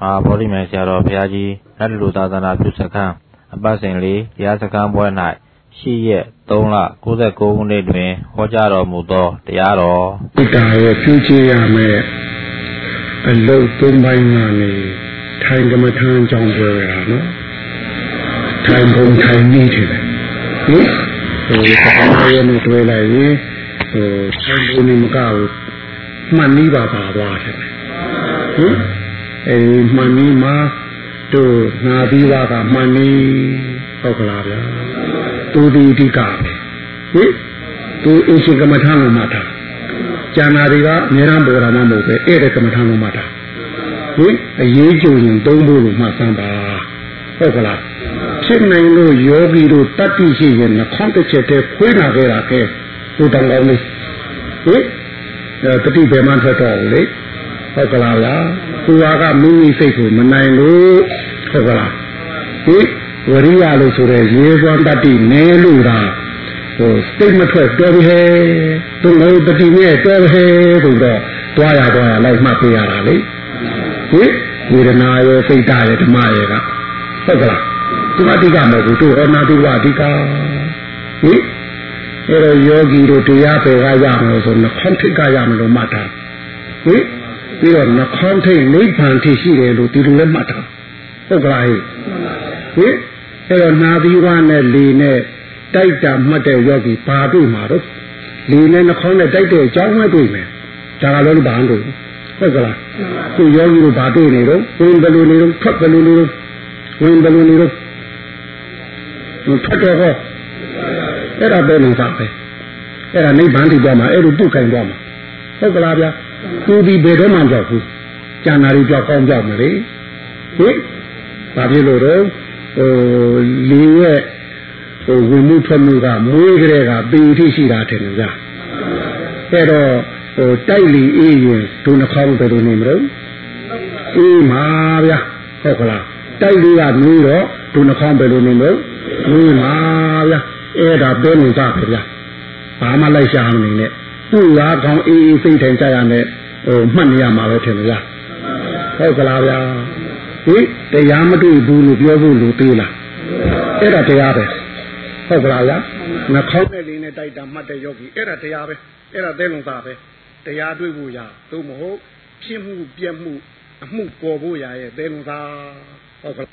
မဟာဗောဓိမြိုင်ဆရာတော်ဘုရားကြီးနတ်လူသာသနာပြုစခန်းအပတ်စဉ်လေးတရားစခန်းပွဲ၌ရှိရက်3လ69ခုနှစ်တွင်ဟောကြားတော်မူသောတရားတော်ဣဒ္ဓရဲ့ပြုချေရမယ်အလုတ်သုံးပိုင်းကနေထိုင်ကမ္မထမ်းကြောင်းပြောရတာနော်ထိုင်ပုံထိုင်နည်းထင်တယ်ဟင်ဟိုဘာရနေတွေ့လိုက်ရင်ဟိုထိုင်ပုံနေမကဘူးမှန်နည်းပါပါသွားတယ်ဟင် အဲဒီမှန်နည်းမှာတို့နာပြီးသားကမှန်နည်းဟုတ်ကလားဗျာသူဒီအဓိကပဲဟင်သူအရှင်ကမ္မထမ်းလို့မှတ်တာကျန်တာတွေကအများအားပေါ်တာမှမဟုတ်ပဲအဲ့တဲ့ကမ္မထမ်းလို့မှတ်တာဟင်အရေးကြုံရင်သုံးဖို့လို့မှတ်စမ်းပါဟုတ်ကလားဖြစ်နိုင်လို့ယောဂီတို့တတ္တိရှိရင်နှခေါင်းတစ်ချက်တည်းခွေးနာခဲ့တာကဲသူတောင်ကောင်းလေးဟင်တတိဘယ်မှထွက်တော့ဘူးလေ ဟုတ်ကလားဗျာသူဟာကမိမိစိတ်ကိုမနိုင်လို့ဟုတ်ကလားဟင်ဝရိယလို့ဆိုတဲ့ရေစွမ်းတတ္တိနဲလို့တာဟိုစိတ်မထွက်တော်ပြီဟဲ့သူလည်းတတိနဲ့တော်ပြီဟဲ့ဆိုတော့တွားရတော့လိုက်မှတ်ပြရတာလေဟင်ဝေဒနာရဲ့စိတ်ဓာတ်ရဲ့ဓမ္မရဲ့ကဟုတ်ကလားသူအတိကမဟုတ်ဘူးသူဟောနာသူကအတိကဟင်အဲ့တော့ယောဂီတို့တရားပေကရမယ်ဆိုနှခေါင်းထိတ်ကရမယ်လို့မှတ်တာဟင် ပြီးတော့နှခေါင်းထိတ်နိဗ္ဗာန်ထိရှိတယ်လို့ဒီလိုလည်းမှတ်တာဟုတ်ကလားဟင်အဲ့တော့နာသီဝနဲ့လေနဲ့တိုက်တာမှတ်တဲ့ယောဂီဘာတွေ့မှာတော့လေနဲ့နှခေါင်းနဲ့တိုက်တဲ့အကြောင်းပဲတွေ့မယ်ဒါကလည်းဘာလို့ဟုတ်ကလားသူယောဂီတို့ဘာတွေ့နေတော့ဝင်ဘယ်လိုနေတော့ထွက်ဘယ်လိုနေတော့ဝင်ဘယ်လိုနေတော့ထွက်တော့ဟောအဲ့ဒါပဲနေတာပဲအဲ့ဒါနိဗ္ဗာန်ထိသွားမှာအဲ့လိုတုတ်ခိုင်သွားမှာဟုတ်ကလားဗျာ သူဒီဘယ်တော့မှကြောက်ဘူးကျန်တာတွေကြောက်ကောင်းကြောက်မလေဟင်ဘာဖြစ်လို့တော့ဟိုလေရဲ့ဟိုဝင်မှုထွက်မှုကမွေးကလေးကပေထိရှိတာထင်တယ်ဗျာအဲ့တော့ဟိုတိုက်လီအေးရင်ဒုနှခေါင်းဘယ်လိုနေမလို့အေးမှာဗျာဟုတ်ကလားတိုက်လီကနွေးတော့ဒုနှခေါင်းဘယ်လိုနေလို့နွေးမှာဗျာအဲ့ဒါပဲနေကြပဲဗျာဘာမှလိုက်ရှာမနေနဲ့ သူ့လားကောင်းအေးအေးစိတ်ထိုင်ကြရမယ်ဟိုမှတ်နေရမှာပဲထင်ဗျာဟုတ်ကလားဗျာဟိတရားမတွေ့ဘူးလို့ပြောဖို့လူသေးလားအဲ့ဒါတရားပဲဟုတ်ကလားဗျာနှခေါင်းနဲ့လေးနဲ့တိုက်တာမှတ်တဲ့ယောဂီအဲ့ဒါတရားပဲအဲ့ဒါသဲလုံသားပဲတရားတွေ့ဖို့ရသို့မဟုတ်ဖြစ်မှုပြက်မှုအမှုပေါ်ဖို့ရရဲ့သဲလုံသားဟုတ်ကလား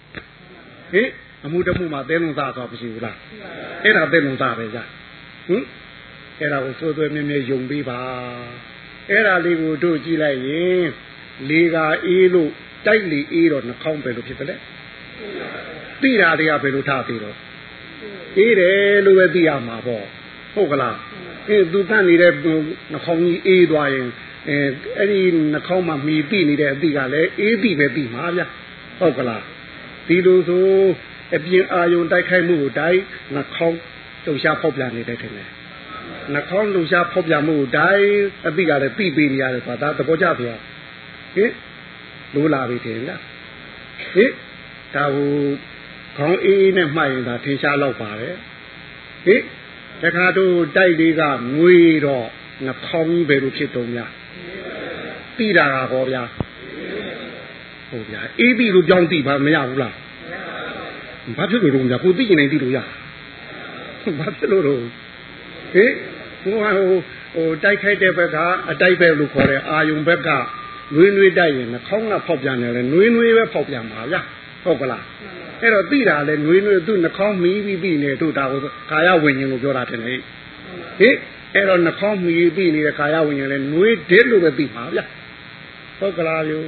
ဟိအမှုတမှုမှာသဲလုံသားဆိုမရှိဘူးလားအဲ့ဒါသဲလုံသားပဲကြာဟင် အဲ့ဒါကိုစိုးသွဲမြဲမြဲယုံပြီးပါအဲ့ဒါလေးကိုတို့ကြည့်လိုက်ရင်လေကအေးလို့တိုက်လေအေးတော့နှာခေါင်းပဲလို့ဖြစ်တယ်လေသိတာတွေကဘယ်လိုထားသေးတော့အေးတယ်လို့ပဲသိရမှာပေါ့ဟုတ်ကလားအဲသူတတ်နေတဲ့နှာခေါင်းကြီးအေးသွားရင်အဲအဲ့ဒီနှာခေါင်းမှာမှီတိနေတဲ့အသည့်ကလည်းအေးတိပဲပြီးမှာဗျဟုတ်ကလားဒီလိုဆိုအပြင်အာယုံတိုက်ခိုက်မှုကိုတိုင်းနှာခေါင်းလှူရှားဖောက်ပြန်နေတဲ့ထင်တယ် နှာခေါင်းလှူရှားဖောက်ပြန်မှုကိုတိုင်းအသည့်ကလည်းပြီးပြီးနေရတယ်ဆိုတာဒါသဘောကျပြဟင်လိုးလာပြီထင်လားဟင်ဒါဟိုခေါင်းအေးအေးနဲ့မှတ်ရင်ဒါထင်ရှားတော့ပါတယ်ဟင်တခါတို့တိုက်လေးကငွေတော့နှာခေါင်းပဲလို့ဖြစ်တော့များတိတာကဟောဗျာဟုတ်ဗျာအေးပြီလို့ကြောင်းတိပါမရဘူးလားဘာဖြစ်လို့တော့ညာကိုသိကျင်နေသိလို့ရဘာဖြစ်လို့တော့ ဟေးဟိုဟိုဟိုတိုက်ခိုက်တဲ့ဘက်ကအတိုက်ပဲလို့ခေါ်တဲ့အာယုံဘက်ကနွေးနွေးတိုက်ရင်နှာခေါင်းကဖောက်ပြန်တယ်လေနွေးနွေးပဲဖောက်ပြန်ပါဗျာဟုတ်ကလားအဲ့တော့သိတာလေနွေးနွေးသူ့နှာခေါင်းမီးပြီးပြီးနေတို့ဒါကိုကာယဝิญဉ်ကိုပြောတာတယ်လေဟေးအဲ့တော့နှာခေါင်းမီးပြီးနေတဲ့ကာယဝิญဉ်လေနွေးဒစ်လို့ပဲသိပါဗျာဟုတ်ကလားယော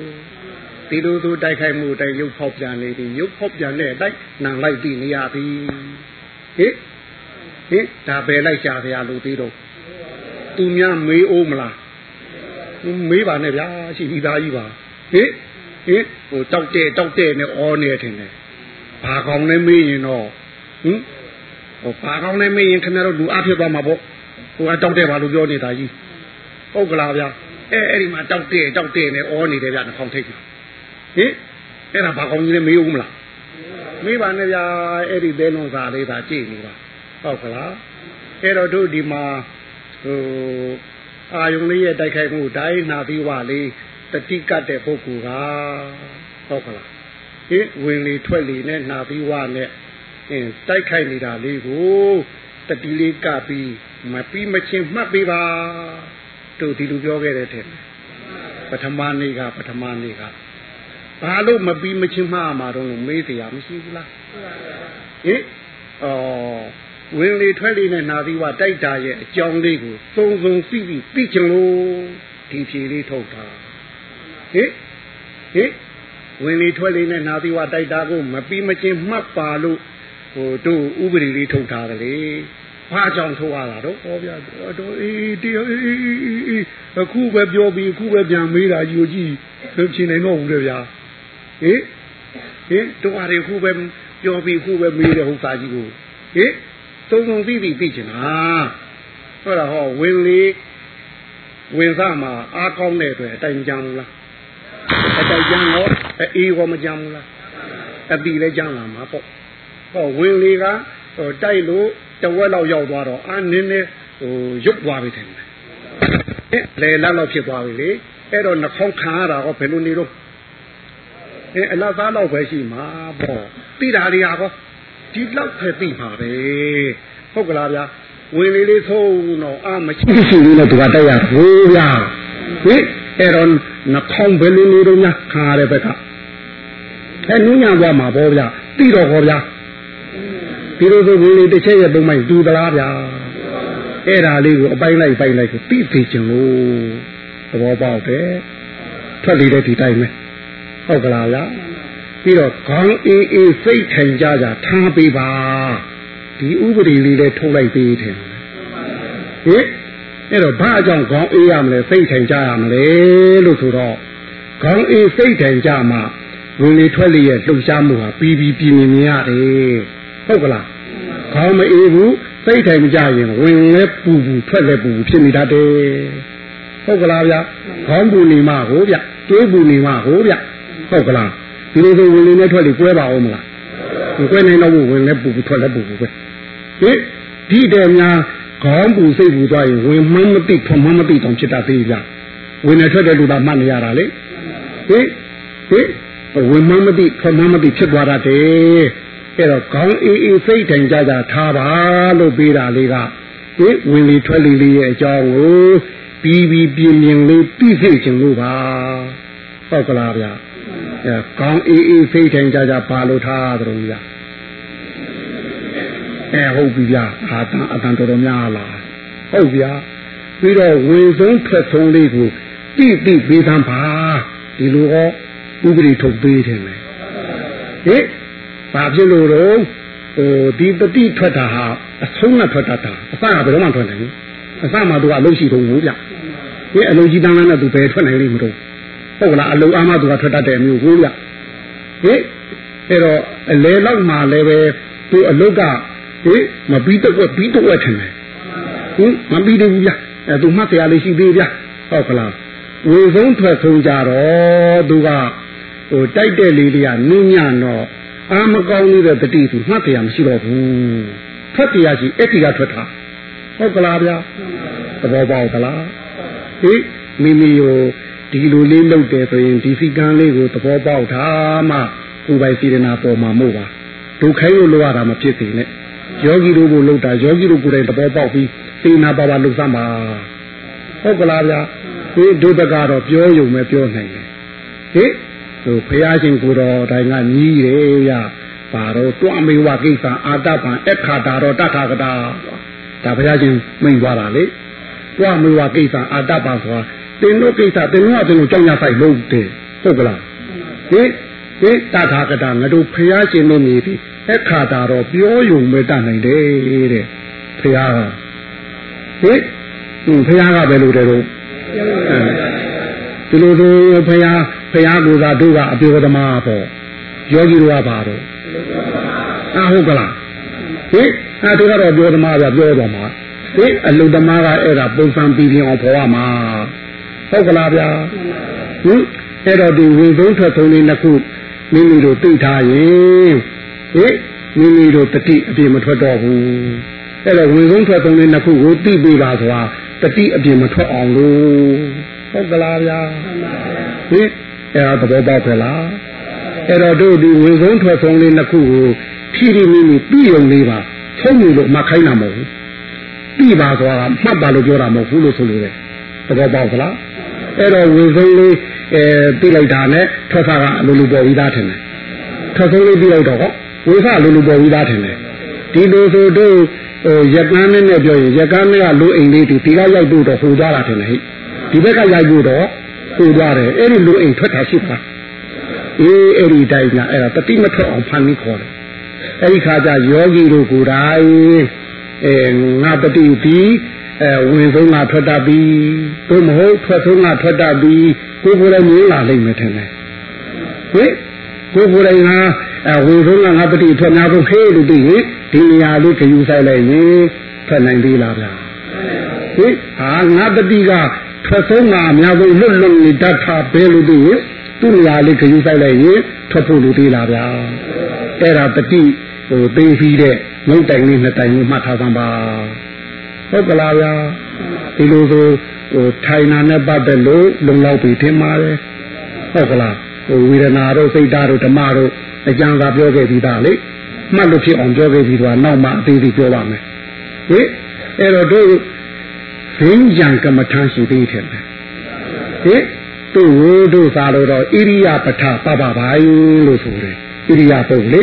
ဒီလိုသူတိုက်ခိုက်မှုတိုင်ရုပ်ဖောက်ပြန်နေပြီရုပ်ဖောက်ပြန်တဲ့အတိုင်းနံလိုက်ပြီးနေရပြီဟေး ဟင်ဒါပဲလိုက်ရှာဗျာလို့သေးတော့သူများမေးအောင်မလားမေးပါနဲ့ဗျာရှိပြီးသားကြီးပါဟင်ဟင်ဟိုတောက်တဲ့တောက်တဲ့နဲ့အောနေထင်တယ်ဘာကောင်လဲမေးရင်တော့ဟင်ဟိုဘာကောင်လဲမေးရင်ခင်ဗျားတို့လူအဖြစ်သွားမှာပေါ့ဟိုကတောက်တဲ့ဘာလို့ပြောနေတာကြီးဟုတ်ကလားဗျာအဲအဲ့ဒီမှာတောက်တဲ့တောက်တဲ့နဲ့အောနေတယ်ဗျာနှာခေါင်းထိတ်မှာဟင်အဲ့ဒါဘာကောင်ကြီးလဲမေးဦးမလားမေးပါနဲ့ဗျာအဲ့ဒီသဲလုံးစာလေးသာကြည့်နေပါ ဟုတ်ကလားအဲ့တော့တို့ဒီမှာဟိုအာယုံလေးရဲ့တိုက်ခိုက်မှုတိုင်းနာပြီးဝလေးတတိကတ်တဲ့ပုဂ္ဂိုလ်ကဟဟုတ်ကလားဟင်ဝင်လေထွက်လေနဲ့နာပြီးဝနဲ့အင်းတိုက်ခိုက်နေတာလေးကိုတတိလေးကပြီးမပြီးမချင်းမှတ်ပေးပါတို့ဒီလိုပြောခဲ့တဲ့တဲ့ပထမနေ့ကပထမနေ့ကဘာလို့မပြီးမချင်းမှားမှာတော့လို့မေးတရားမရှိဘူးလားဟင်အော် ဝင်လေထွက်လေနဲ့နာသီဝတိုက်တာရဲ့အကြောင်းလေးကိုစုံစုံသိပြီးသိချင်လို့ဒီဖြေလေးထုတ်တာဟင်ဟင်ဝင်လေထွက်လေနဲ့နာသီဝတိုက်တာကိုမပြီးမချင်းမှတ်ပါလို့ဟိုတို့ဥပဒေလေးထုတ်ထားတယ်လေဘာကြောင့်ထုတ်ရတာတော့ဟောဗျာတော့အေးတရားအေးအေးအခုပဲပြောပြီးအခုပဲပြန်မေးတာယူကြည့်ဖြေနိုင်တော့ဘူးလေဗျာဟင်ဟင်တို့ဟာတွေခုပဲပြောပြီးခုပဲမေးတဲ့ဥစ္စာကြီးကိုဟင် သုံးသုံးပြီးပြီးသိချင်တာဟုတ်လားဟောဝင်လေဝင်စားမှာအားကောင်းတဲ့အတွက်အတိုင်ကြမ်းလားအတိုင်ကြမ်းတော့အေးရောမကြမ်းဘူးလားအပီလည်းကြမ်းလာမှာပေါ့ဟောဝင်လေကဟိုတိုက်လို့တဝက်လောက်ရောက်သွားတော့အာနင်းနေဟိုရုပ်သွားပြီတယ်လေလက်လောက်ဖြစ်သွားပြီလေအဲ့တော့နှခေါင်းခံရတာဟောဘယ်လိုနေတော့အဲအလားသားလောက်ပဲရှိမှာပေါ့သိတာတွေဟာဟော ဒီလောက်ပဲသိမှာပဲဟုတ်ကလားဗျာဝင်လေးလေးသုံးတော့အာမရှိရှိလေးနဲ့သူကတက်ရဘူးဗျာဟိအဲ့တော့နှခေါင်းဘယ်လိုနေတော့ညာခါရတဲ့ဘက်ကအဲနူးညာသွားမှာပေါ့ဗျာသိတော့ဟောဗျာဒီလိုဆိုဝင်လေးတစ်ချက်ရဲ့ပုံမိုက်တူသလားဗျာအဲ့ဒါလေးကိုအပိုင်းလိုက်ပိုင်းလိုက်ကိုသိသိချင်လို့သဘောပေါက်တယ်ထွက်လေတဲ့ဒီတိုင်းပဲဟုတ်ကလားဗျာ ပြီးတော့ခေါင်းအေးအေးစိတ်ထိုင်ကြကြထားပေးပါဒီဥပဒေလေးလည်းထုတ်လိုက်ပေးတယ်ဟင်အဲ့တော့ဘာအကြောင်းခေါင်းအေးရမလဲစိတ်ထိုင်ကြရမလဲလို့ဆိုတော့ခေါင်းအေးစိတ်ထိုင်ကြမှာဝင်လေထွက်လေရဲ့လှုပ်ရှားမှုဟာပြီးပြီးပြင်းပြင်းမြင်ရတယ်ဟုတ်ကလားခေါင်းမအေးဘူးစိတ်ထိုင်မကြရင်ဝင်လဲပူပူထွက်လဲပူပူဖြစ်နေတတ်တယ်ဟုတ်ကလားဗျခေါင်းပူနေမှဟိုဗျတွေးပူနေမှဟိုဗျဟုတ်ကလား ဒီလိုဆိုဝင်လေနဲ့ထွက်လေကွဲပါအောင်မလားကွဲနေတော့ဝင်လဲပူပူထွက်လဲပူပူပဲဟင်ဒီတည်းများခေါင်းပူစိတ်ပူသွားရင်ဝင်မှန်းမသိဖွမှန်းမသိတောင်ဖြစ်တတ်သေးဗျဝင်နေထွက်တဲ့လူသာမှတ်နေရတာလေဟင်ဟင်ဝင်မှန်းမသိဖွမှန်းမသိဖြစ်သွားတတ်တယ်အဲ့တော့ခေါင်းအေးအေးစိတ်တိုင်ကြကြထားပါလို့ပေးတာလေးကဒီဝင်လေထွက်လေလေးရဲ့အကြောင်းကိုပြီးပြီးပြင်းပြင်းလေးသိစေချင်လို့ပါဟုတ်ကလားဗျ အဲခေါင်းအေးအေးစိတ်တိုင်ကြကြပါလို့ထားတယ်ဗျအဲဟုတ်ပြီဗျအာတန်အတန်တော်တော်များလားဟုတ်ဗျာပြီးတော့ဝင်ဆုံးထွက်ဆုံးလေးကိုတိတိပေးသမ်းပါဒီလိုဟောဥပဒေထုတ်ပေးတယ်လေဟင်ဘာဖြစ်လို့တော့ဟိုဒီတတိထွက်တာဟာအဆုံးနဲ့ထွက်တတ်တာအစကဘယ်တော့မှထွက်နိုင်ဘူးအစမှသူကအလုံးရှိတုံးဘူးဗျဒီအလုံးကြီးတန်းတန်းနဲ့သူဘယ်ထွက်နိုင်လိမ့်မလို့ ဟုတ်လားအလုံးအားမသူကထွက်တတ်တယ်မျိုးကိုဗျဟင်အဲ့တော့အလဲလောက်မှလည်းပဲသူအလုတ်ကဟင်မပြီးတော့ပြီးတော့ထင်တယ်ဟင်မပြီးတော့ဘူးဗျအဲသူမှတ်တရားလေးရှိသေးဗျဟုတ်ကလားဝေဆုံးထွက်ဆုံးကြတော့သူကဟိုတိုက်တဲ့လေးတွေကနင်းညတော့အာမကောင်းနေတဲ့တတိသူမှတ်တရားမရှိတော့ဘူးထွက်တရားရှိအဲ့ဒီကထွက်တာဟုတ်ကလားဗျာသဘောပေါက်သလားဟိမိမိကို ဒီလိုလေးလုပ်တယ်ဆိုရင်ဒီစီကံလေးကိုသဘောပေါက်တာမှကိုယ်ပိုင်စေတနာပေါ်မှာမို့ပါဒုက္ခိုင်းလို့လိုရတာမဖြစ်သေးနဲ့ယောဂီတို့ကိုလှုပ်တာယောဂီတို့ကိုယ်တိုင်သဘောပေါက်ပြီးစေနာပါပါလှုပ်စမ်းပါဟုတ်ကလားဗျာဒီဒုတကတော့ပြောယုံပဲပြောနိုင်တယ်ဟိသူဘုရားရှင်ကိုတော်တိုင်းကညီးတယ်ဗျာပါတော့တွမေဝကိစ္စအာတပံအခါတာတော့တထာကတာဒါဘုရားရှင်မိန်သွားတာလေတွမေဝကိစ္စအာတပံဆိုတာ တင်တို့ကိစ္စတင်တို့ကတင်တို့ကြောင်းရဆိုင်လို့တယ်ဟုတ်ကလားဟိဟိတထာကတာငါတို့ဘုရားရှင်တို့မြည်ပြီးအခါတာတော့ပြောယုံမဲ့တတ်နိုင်တယ်တဲ့ဘုရားဟိဘုရားကဘယ်လိုတဲ့တော့ဒီလိုဆိုဘုရားဘုရားကိုယ်သာတို့ကအပြောသမားပေါ့ယောဂီတို့ကပါတော့အာဟုတ်ကလားဟိအဲတို့ကတော့ပြောသမားကပြောတော်မှာဟိအလုသမားကအဲ့ဒါပုံစံပြီးပြင်အောင်ဖော်ရမှာ ဟုတ်ကလားဗျာဟင်အဲ့တော့ဒီဝင်သုံးထွက်သုံးလေးနှစ်ခုမိမိတို့သိထားရင်ဟိမိမိတို့တတိအပြင်မထွက်တော့ဘူးအဲ့တော့ဝင်ဆုံးထွက်သုံးလေးနှစ်ခုကိုသိပေးပါဆိုတာတတိအပြင်မထွက်အောင်လို့ဟုတ်ကလားဗျာဟင်အဲ့ဒါသဘောပေါက်ကြလားအဲ့တော့တို့ဒီဝင်ဆုံးထွက်ဆုံးလေးနှစ်ခုကိုဖြည်းဖြည်းလေးပြီးုံလေးပါဆုံးပြီလို့မှခိုင်းတာမဟုတ်ဘူးပြီးပါဆိုတာမှတ်ပါလို့ပြောတာမဟုတ်ဘူးလို့ဆိုလို့တယ်သဘောပေါက်သလား အဲ့တော့ဝင်ဆုံးလေးအဲပြလိုက်တာနဲ့ထွက်စားကအလိုလိုပေါ်ပြီးသားထင်တယ်ထွက်ဆုံးလေးပြလိုက်တော့ဟောဝိသလိုလိုပေါ်ပြီးသားထင်တယ်ဒီလိုဆိုတို့ဟိုရကန်းနဲ့နဲ့ပြောရင်ရကန်းနဲ့ကလိုအိမ်လေးဒီဒီကရိုက်ဖို့တော့ဟိုသွားတာထင်တယ်ဟိဒီဘက်ကရိုက်ဖို့တော့ဟိုသွားတယ်အဲ့ဒီလိုအိမ်ထွက်တာရှိပါအေးအဲ့ဒီတိုင်းကအဲ့ဒါတတိမထွက်အောင်ဖန်ပြီးခေါ်တယ်အဲ့ဒီခါကျယောဂီတို့ကိုယ်တိုင်အဲငါတတိပြီး အဲဝင်ဆုံးကထွက်တတ်ပြီတို့မဟုတ်ထွက်ဆုံးကထွက်တတ်ပြီကိုယ်ကိုယ်လည်းမြင်လာလိမ့်မယ်ထင်တယ်ဟင်ကိုယ်ကိုယ်လည်းငါအဲဝင်ဆုံးကငါတတိထွက်များဖို့ခေလို့ပြီးရင်ဒီနေရာလေးခယူဆိုင်လိုက်ရင်ထွက်နိုင်သေးလားဗျာဟင်ဟာငါတတိကထွက်ဆုံးကအများဆုံးလွတ်လွတ်နေတတ်တာပဲလို့ပြီးရင်သူ့နေရာလေးခယူဆိုင်လိုက်ရင်ထွက်ဖို့လိုသေးလားဗျာအဲ့ဒါတတိဟိုသိပြီးတဲ့ငုတ်တိုင်လေးနှစ်တိုင်လေးမှတ်ထားသမ်းပါ ဟုတ်ကလားဗျာဒီလိုဆိုဟိုထိုင်နာနဲ့ပတ်သက်လို့လုံလောက်ပြီထင်ပါတယ်ဟုတ်ကလားဟိုဝေဒနာတို့စိတ်ဓာတ်တို့ဓမ္မတို့အကျံသာပြောခဲ့ပြီးသားလေမှတ်လို့ဖြစ်အောင်ပြောခဲ့ပြီးတော့နောက်မှအသေးသေးပြောပါမယ်ဟင်အဲ့တော့တို့ဇင်းကြံကမ္မထမ်းရှိသေးတယ်ဟင်တို့ဝိတို့သာလို့တော့ဣရိယာပဋ္ဌပပပိုင်းလို့ဆိုတယ်ဣရိယာပုတ်လေ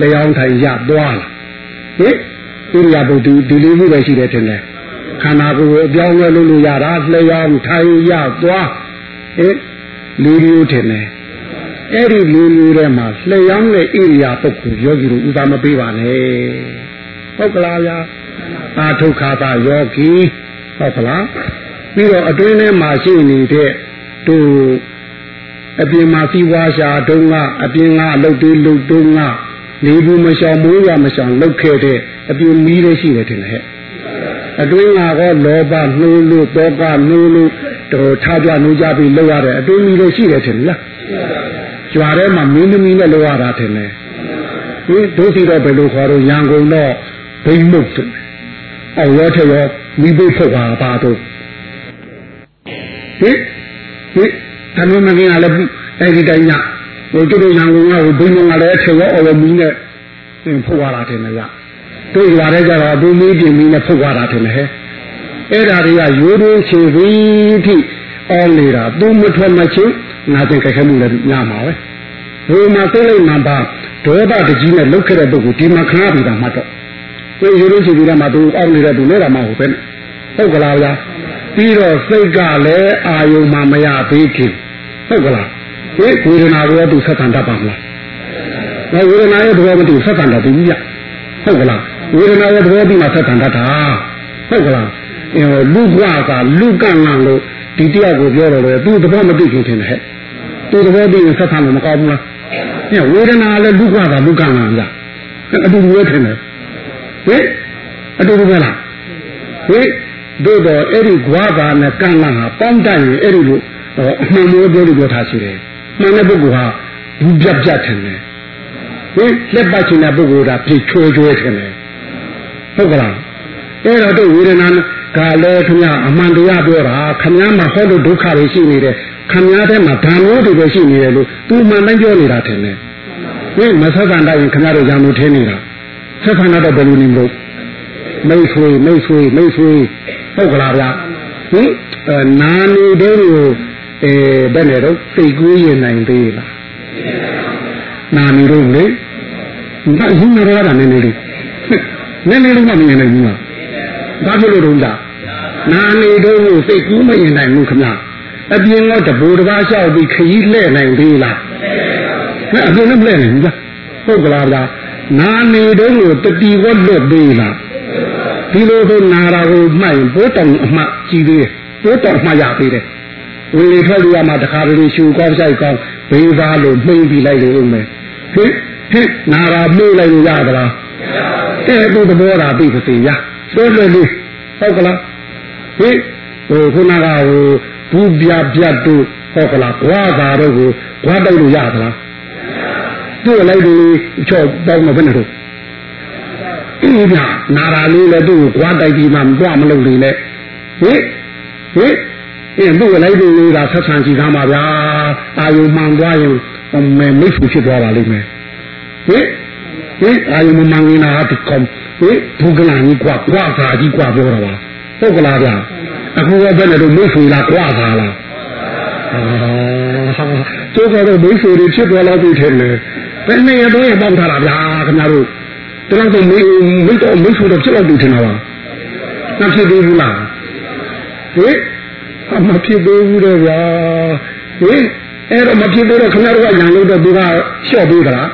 လျောင်းထိုင်ရသွားလာဟင် ဣရိယာပုတ်ဒီဒီလေးမျိုးပဲရှိတယ်ထင်တယ်ခန္ဓာကိုယ်အပြောင်းလဲလုပ်လို့ရတာလျောင်းထိုင်ရသွားဟင်လူမျိုးထင်တယ်အဲ့ဒီလူမျိုးထဲမှာလျောင်းတဲ့ဣရိယာပုတ်ကိုယောဂီတို့ဥသာမပေးပါနဲ့ဟုတ်ကလားဗျာအာထုခါတာယောဂီဟုတ်ကလားပြီးတော့အတွင်းထဲမှာရှိနေတဲ့သူအပြင်မှာစီးပွားရှာတုံးကအပြင်ကအလုတ်သေးလုတ်တုံးက နေဘူးမရှောင်မိုးရမရှောင်လုတ်ခဲ့တဲ့အပြင်မီးလေးရှိတယ်ထင်တယ်ဟဲ့အတွင်းကတော့လောဘနှိုးလို့တောကနှိုးလို့တော့ထားပြနှိုးကြပြီးလောက်ရတဲ့အတွင်းမီးလေးရှိတယ်ထင်လားကျွာထဲမှာမင်းသမီးနဲ့လောက်ရတာထင်တယ်ဒီဒုစီတော့ဘယ်လိုခေါ်တော့ရန်ကုန်တော့ဘိမုတ်တယ်အော်ရောထရောမိဘထုတ်ပါပါတော့ဟင်ဟင်တမန်မကင်းကလည်းအဲ့ဒီတိုင်းည ဟိုတို့တို့ရန်ကုန်ကဟိုဘိမုတ်ကလည်းထရောအော်မီးနဲ့ဖုတ်ရတာထင်တယ်ရတို့ရွာထဲကျတော့ဘုံမီးပြင်မီးနဲ့ဖုတ်ရတာထင်တယ်ဟဲ့အဲ့ဒါတွေကရိုးရိုးချေပြီးထိအော်နေတာသူမထွက်မချင်းငါတင်ကြိုက်ခဲမှုလည်းညမှာပဲဘုံမှာသိလိုက်မှပါဒေါသတကြီးနဲ့လုတ်ခဲ့တဲ့ပုဂ္ဂိုလ်ဒီမှာခဏပြီးတာမှတော့ဒီရိုးရိုးချေပြီးတာမှသူအောက်နေတဲ့သူနဲ့တာမှဟုတ်ပဲဟုတ်ကလားဗျာပြီးတော့စိတ်ကလည်းအာယုံမှမရသေးခင်ဟုတ်ကလား ဒီဝေဒနာကိုသူဆက်ဆံတတ်ပါမလားငါဝေဒနာရဲ့သဘောမတူဆက်ဆံတတ်ပြီဗျဟုတ်ကလားဝေဒနာရဲ့သဘောပြီးမှဆက်ဆံတတ်တာဟုတ်ကလားအဲလူကွာကလူကန့်လန့်လို့ဒီတယောက်ကိုပြောတော့လေသူသဘောမတူခင်ထင်တယ်ဟဲ့သူသဘောပြီးရင်ဆက်ဆံလို့မကောင်းဘူးလားအဲဝေဒနာလည်းလူကွာကလူကန့်လန့်လားအတူတူပဲထင်တယ်ဟင်အတူတူပဲလားဟင်တို့တော့အဲ့ဒီကွာကနဲ့ကန့်လန့်ဟာပေါင်းတတ်ရင်အဲ့ဒီလိုအမှန်မျိုးပြောလို့ပြောထားရှိတယ် မှန်တဲ့ပုဂ္ဂိုလ်ဟာဘူးပြတ်ပြတ်ထင်တယ်ဟင်လက်ပတ်ချင်တဲ့ပုဂ္ဂိုလ်ကပြေချိုးချိုးထင်တယ်ဟုတ်ကလားအဲ့တော့တို့ဝေဒနာကလည်းခင်ဗျအမှန်တရားပြောတာခင်ဗျားမှာဟောလို့ဒုက္ခတွေရှိနေတယ်ခင်ဗျားထဲမှာဓာမျိုးတွေပဲရှိနေတယ်လို့သူမှန်တိုင်းပြောနေတာထင်တယ်ဟင်မဆက်ဆံတော့ရင်ခင်ဗျားတို့ရံလို့ထင်းနေတာဆက်ဆံတော့ဘယ်လိုနေမလို့မိတ်ဆွေမိတ်ဆွေမိတ်ဆွေဟုတ်ကလားဗျာဟင်နာနေတဲ့ကို အဲဘယ်နဲ့တော့စိတ်ကူးရင်နိုင်သေးလားနာနေတော့လေဒါဟင်းရတာနည်းနည်းလေးနည်းနည်းလေးမှမမြင်နိုင်ဘူးလားဘာဖြစ်လို့တုံးတာနာနေတော့စိတ်ကူးမရင်နိုင်ဘူးခမအပြင်ကတဘူတပါးလျှောက်ပြီးခရီးလှဲ့နိုင်သေးလားမအပြင်လည်းလှဲ့နိုင်ဘူးလားဟုတ်ကလားဗျာနာနေတော့တတိဝတ်လွတ်သေးလားဒီလိုဆိုနာတာကိုမှတ်ရင်ဘိုးတောင်အမှကြည့်သေးတယ်ဘိုးတောင်မှရသေးတယ် ဝေထွက်လို့ရမှာတခါတလေရှူကောင်းဆိုင်ကောင်းဘေးသားလို့နှိမ့်ပြီးလိုက်လို့ဦးမယ်ဟင်ဟင်နာတာမှုလိုက်လို့ရသလားတဲ့သူသဘောတာသိပါစေရတွဲလွယ်လို့ဟုတ်ကလားဟင်ဟိုခုနကဟိုဘူးပြပြတ်တို့ဟုတ်ကလားဘွားသာတို့ကိုဘွားတိုက်လို့ရသလားသူ့လိုက်လို့ချော့ပေါင်းမဘယ်နဲ့တော့အင်းပြနာရာလေးလည်းသူ့ကိုဘွားတိုက်ပြီးမှမတော့မလုပ်လေနဲ့ဟင်ဟ င်အင်းသူ့လိုက်လို့လေးကဆက်ဆံကြည့်သားမှာဗျာအာယုံမှန်သွားရင် အမေမိတ်ဆွေဖြစ်သွားပါလိမ့်မယ်ဟင်ဟင်အာယုံမမငင်းနာဒီကောင်ဟင်ဘုကလာကြီးกว่ากว่าသာကြီးกว่าပြောတာပါဟုတ်ကလားဗျာအခုကဘယ်နဲ့တော့မိတ်ဆွေလားกว่าသာလားအာကျိုးကတော့မိတ်ဆွေတွေဖြစ်သွားတော့ပြီထင်တယ်ဘယ်နဲ့ရတော့ရပေါက်ထားတာဗျာခင်ဗျားတို့တလောက်တော့မိတ်မိတ်တော့မိတ်ဆွေတော့ဖြစ်တော့ပြီထင်တာပါမဖြစ်သေးဘူးလားဟင်အ မဖြစ်သေးဘူးတော့ဗျာဟင်အဲ့တော့မဖြစ်သေးတော့ခင်ဗျားတို့ကရန်လို့တော့သူကလျှော့ပေးသလား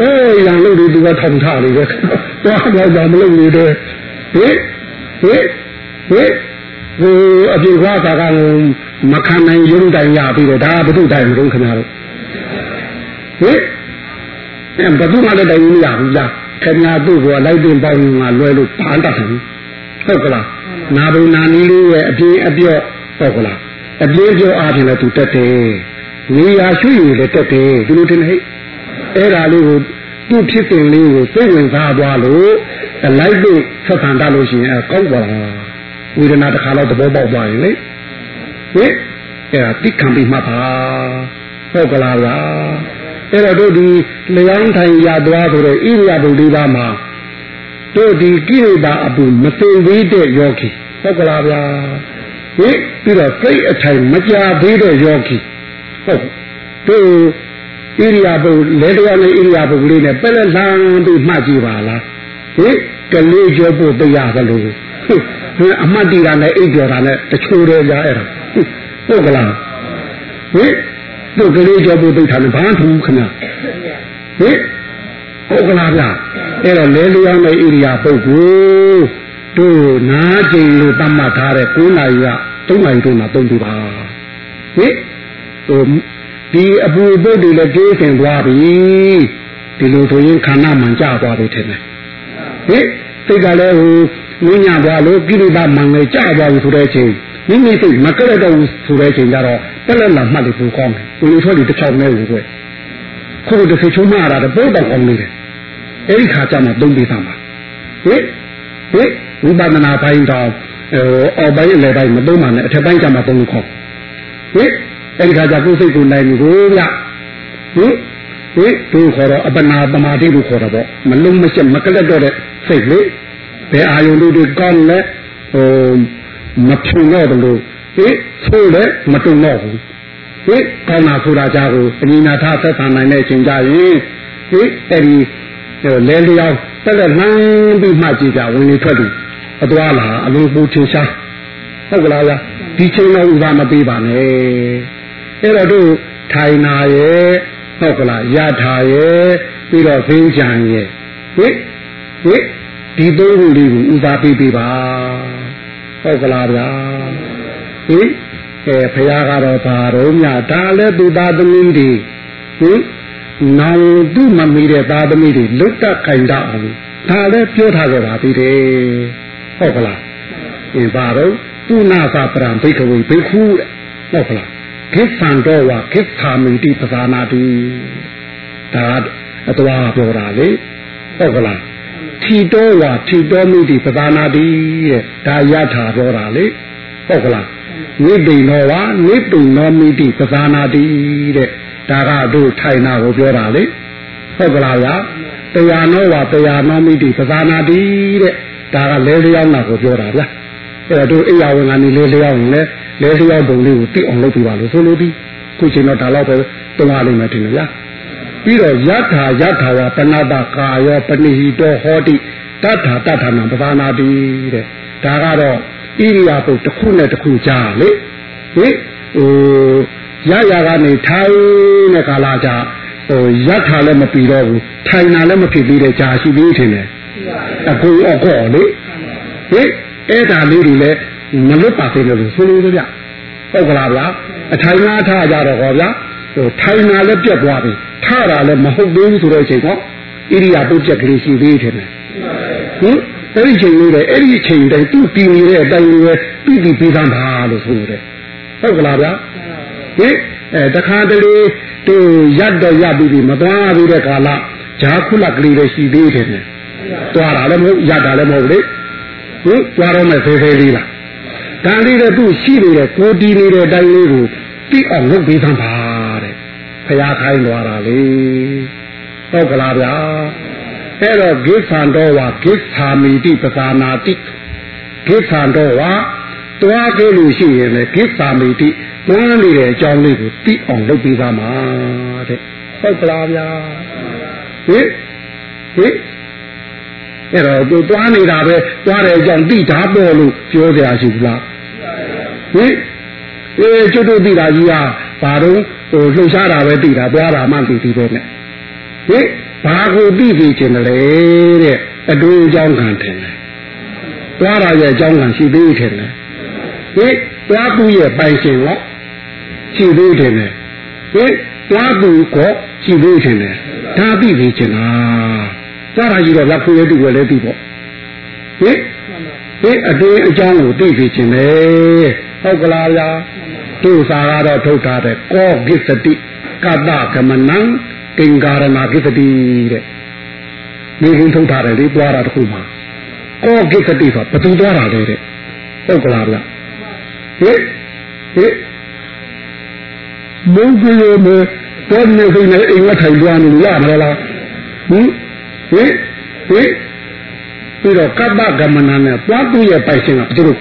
အေးရန်လို့ဒီသူကထောင်ထားလေပဲသွားတော့ကြောင်မလုပ်နေတယ်ဟင်ဟင်ဟင်ဟိုအပြေခွားကာကမခံနိုင်ရုံတိုင်ရပြီးတော့ဒါဘုသူတိုင်မလို့ခင်ဗျားတို့ဟင်အဲ့ဘသူမှလည်းတိုင်မရဘူးလားခင်ဗျားတို့ကလိုက်တင်ပေါင်းငါလွယ်လို့ဘာတတ်တယ်ဟုတ်ကလားနာဘုံနာနီးလေးရဲ့အပြင်းအပြော့ ဟုတ်ကလားအပြင်းပြောအားဖြင့်လည်းသူတက်တယ်နေရာရွှေ့ရည်လည်းတက်တယ်ဒီလိုတင်ဟဲ့အဲ့ဒါလေးကိုသူ့ဖြစ်တင်လေးကိုစိတ်ဝင်စားသွားလို့လိုက်လို့ဆက်ဆံတတ်လို့ရှိရင်ကောက်ပါလားဝေဒနာတစ်ခါတော့သဘောပေါက်သွားရင်လေဟင်အဲ့ဒါတိခံပြီးမှတ်ပါဟုတ်ကလားဗျာအဲ့တော့တို့ဒီလျောင်းထိုင်ရသွားဆိုတဲ့ဣရိယာပုဒ်လေးပါမှာတို့ဒီကိရိတာအပူမသိသေးတဲ့ယောဂီဟုတ်ကလားဗျာ ဟင်ပြီးတော့စိတ်အထိုင်မကြသေးတဲ့ယောဂီဟုတ်တို့ဣရိယာပုလဲတရားနဲ့ဣရိယာပုလေးနဲ့ပက်လက်လန်းပြီးမှတ်ကြည့်ပါလားဟင်ကလေးကျော်ဖို့တရားသလိုဟင်အမှတ်တရနဲ့အိပ်ကျော်တာနဲ့တချို့တော့ရအဲ့ဒါဟုတ်ကလားဟင်တို့ကလေးကျော်ဖို့သိထားတယ်ဘာထူးခဏဟင်ဟုတ်ကလားဗျအဲ့တော့လဲလျောင်းတဲ့ဣရိယာပုဂ္ဂိုလ် တို့နားကျင်လို့တတ်မှတ်ထားတဲ့9နာရီက3နာရီတို့မှာသုံးပြပါဟင်ဟိုဒီအပူပုတ်တွေလည်းကျိုးစင်သွားပြီဒီလိုဆိုရင်ခန္ဓာမှန်ကြသွားပြီထင်တယ်ဟင်စိတ်ကလည်းဟိုနင်းညသွားလို့ကိရိတာမှန်လည်းကြသွားပြီဆိုတဲ့အချိန်မိမိစိတ်မကရတော့ဘူးဆိုတဲ့အချိန်ကျတော့တက်လက်လာမှတ်လို့ပူကောင်းတယ်ကိုလိုထွက်ဒီတစ်ချောင်းနဲ့ကိုယ်ခုလိုတစ်စိတ်ချုံးမရတာတော့ပို့တော့ကောင်းနေတယ်အဲ့ဒီခါကျမှသုံးပေးသမှာဟင်ဟင် ဝိပဿနာပိုင်းတော့ဟိုအောက်ပိုင်းအလယ်ပိုင်းမသုံးပါနဲ့အထက်ပိုင်းကျမှသုံးလို့ခေါ်ဟင်အဲ့ဒီခါကျကိုယ်စိတ်ကိုနိုင်ကိုဗျဟင်ဟင်သူခေါ်တော့အပနာပမာတိလို့ခေါ်တော့ဗောမလုံးမချက်မကလက်တော့တဲ့စိတ်လေဘယ်အာယုန်တို့တွေကောင်းလဲဟိုမဖြူတော့တယ်လို့ဟင်ဆိုလဲမတုံတော့ဘူးဟင်ကောင်းတာဆိုတာကြကိုအနိနာထသက်သာနိုင်တဲ့အချိန်ကြရင်ဟင်အဲ့ဒီလဲလျောင်းတက်လက်လှမ်းပြီးမှကြည့်ကြဝင်လေထွက်တယ် အသွားလာအလုံးပူထင်ရှားဟုတ်ကလားဗျဒီချိန်တော့ဥပါမပေးပါနဲ့အဲ့တော့တို့ထိုင်နာရဲ့ဟုတ်ကလားရထားရဲ့ပြီးတော့သိကြံရဲ့ဟိဟိဒီသုံးခုလေးကိုဥပါပေးပေးပါဟုတ်ကလားဗျာဟိအဲဖရာကတော့ဘာတော့မြဒါလည်းသူသားသမီးတွေဟိနောင်သူ့မမီတဲ့သားသမီးတွေလွတ်တတ်ခိုင်တတ်အောင်ဒါလည်းပြောထားကြပါသေးတယ် ဟုတ်ကလားအင်းဘာတော့ပုနာသပရံဘိကဝေဘိက္ခုတဲ့ဟုတ်ကလားကိသံတော်ဝါကိသာမိတိပဇာနာတိဒါအတော်ပြောတာလေဟုတ်ကလားထီတော်ဝါထီတော်မိတိပဇာနာတိတဲ့ဒါရထာပြောတာလေဟုတ်ကလားနိဗ္ဗိနောဝါနိဗ္ဗိနောမိတိပဇာနာတိတဲ့ဒါကတို့ထိုင်နာကိုပြောတာလေဟုတ်ကလားဗျာတရားနောဝါတရားနောမိတိပဇာနာတိတဲ့ ဒါကလဲလျောင်းတာကိုပြောတာဗျာအဲ့တော့တို့အိယာဝင်ကနေလဲလျောင်းရင်လဲလဲလျောင်းပုံလေးကိုသိအောင်လုပ်ပြပါလို့ဆိုလိုပြီးခုချိန်တော့ဒါတော့ပဲတုံးရလိမ့်မယ်ထင်တယ်ဗျာပြီးတော့ယထာယထာဝပဏတကာယောပဏိဟိတောဟောတိတထာတထာနံပဇာနာတိတဲ့ဒါကတော့ဣရိယာပုတ်တစ်ခုနဲ့တစ်ခုကြားလေဟိဟိုရရကနေထိုင်တဲ့ကာလကြဟိုယထာလည်းမပြီးတော့ဘူးထိုင်တာလည်းမဖြစ်သေးတဲ့ကြာရှိသေးထင်တယ် အကူအကောလေဟိအဲ့ဒါလေးတွေလည်းမလွတ်ပါသေးလို့ဆိုလို့ကြဟုတ်ကလားဗျာအထိုင်ငါထားကြတော့ဟောဗျာဟိုထိုင်တာလည်းပြတ်သွားပြီထားတာလည်းမဟုတ်သေးဘူးဆိုတဲ့အချိန်တော့ဣရိယာပုတ်ပြက်ကလေးရှိသေးတယ်ဟင်အဲ့ဒီချိန်လေးလေအဲ့ဒီချိန်တိုင်းသူ့တည်နေတဲ့အတိုင်းလေးပဲပြီးပြီးပြီးသားပါလို့ဆိုတယ်ဟုတ်ကလားဗျာဟင်အဲတခါတလေသူရတ်တော့ရပြီးပြီမသွားသေးတဲ့ကာလဂျာခုလကလေးလည်းရှိသေးတယ် နဲ့သွားတာလည်းမဟုတ်ရတာလည်းမဟုတ်လေဟင်သွားတော့မဲ့ဖေးဖေးလေးလားဒါလေးတဲ့သူ့ရှိနေတဲ့ကိုတီးနေတဲ့အတိုင်းလေးကိုတိအောင်လုပ်ပေးသမ်းပါတဲ့ဟဖျားခိုင်းသွားတာလေဟုတ်ကလားဗျာအဲ့တော့ဂိသံတော်ဝါဂိသာမိတိပဇာနာတိဂိသံတော်ဝါတွားခဲ့လို့ရှိရင်လေဂိသာမိတိတွန်းနေတဲ့အကြောင်းလေးကိုသိအောင်လုပ်ပေးသားမှာတဲ့ဟုတ်ကလားဗျာဟင်ဟင် အဲ့တော့သူတွားနေတာပဲတွားတဲ့အကြောင်းသိတာပေါ်လို့ပြောကြရရှိဘူးလားဟင်အေးကျွတ်တို့သိတာကြီးဟာဘာတော့ဟိုလှုပ်ရှားတာပဲသိတာတွားတာမှသိသေးတယ်နဲ့ဟင်ဘာကိုသိသိချင်တယ်လေတဲ့အတူအကြောင်းခံတယ်တွားတာရဲ့အကြောင်းခံရှိသေးတယ်ဟင်တွားသူရဲ့ပိုင်ရှင်ရောရှိသေးတယ်ဟင်တွားသူကောရှိသေးတယ်ဒါသိသိချင်တာ တွားတာကြီးတော့လက်ဖွေးရတူပဲလေသိပေါ့ဟင်ဟင်အတွင်းအကြောင်းကိုသိသိချင်တယ်ဟုတ်ကလားဗျာသူစာကတော့ထုတ်ထားတယ်ကောကိစ္စတိကတ္တကမနံကင်္ကာရဏကိစ္စတိတဲ့ဒီရင်ထုတ်ထားတယ်လေတွားတာတခုမှာကောကိစ္စတိဆိုဘယ်သူတွားတာလဲတဲ့ဟုတ်ကလားဗျာဟင်ဟင်မုန်းကြရမယ်တော့နေစိနေအိမ်ကထိုင်တွားနေရမလားဟင် ဟင်ဟင်ပြီးတော့ကပ္ပကမနာနဲ့ပွားသူရဲ့ပိုင်ရှင်ကဘယ်လို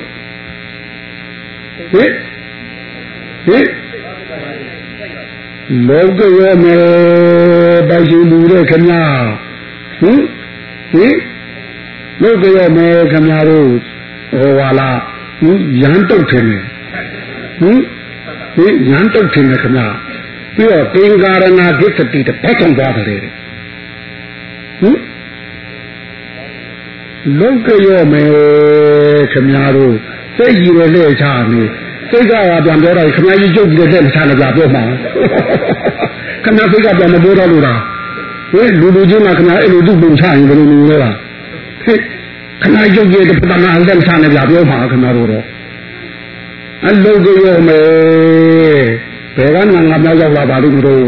ဟင်ဟင်လောကရောမေပိုင်ရှင်လူတဲ့ခင်ဗျာဟင်ဟင်လောကရောမေခင်ဗျားတို့ဟောပါလားဟင်ရန်တုတ်တယ်ဟင်ဟင်ရန်တုတ်တယ်ခင်ဗျာပြီးတော့သင်္ကာရဏဂစ္စတိတပတ်ဆောင်သွားတယ် ဟင်လောကရောမေခင်ဗျားတို့စိတ်ကြီးရလက်ချနေစိတ်ကပြန်ပြောတော့ခင်ဗျားကြီးကျုပ်ကြီးလက်မချနဲ့ပြပြောမှာခင်ဗျားစိတ်ကပြန်မပြောတော့လို့လားဟဲ့လူလူချင်းကခင်ဗျားအဲ့လိုသူ့ပုံချရင်ဘယ်လိုလုပ်လဲလားဟဲ့ခင်ဗျားကျုပ်ကြီးတပနာလက်မချနဲ့ပြပြောမှာခင်ဗျားတို့တော့အလောကရောမေဘယ်ကမှငါမြောက်ရောက်လာပါလိမ့်မလို့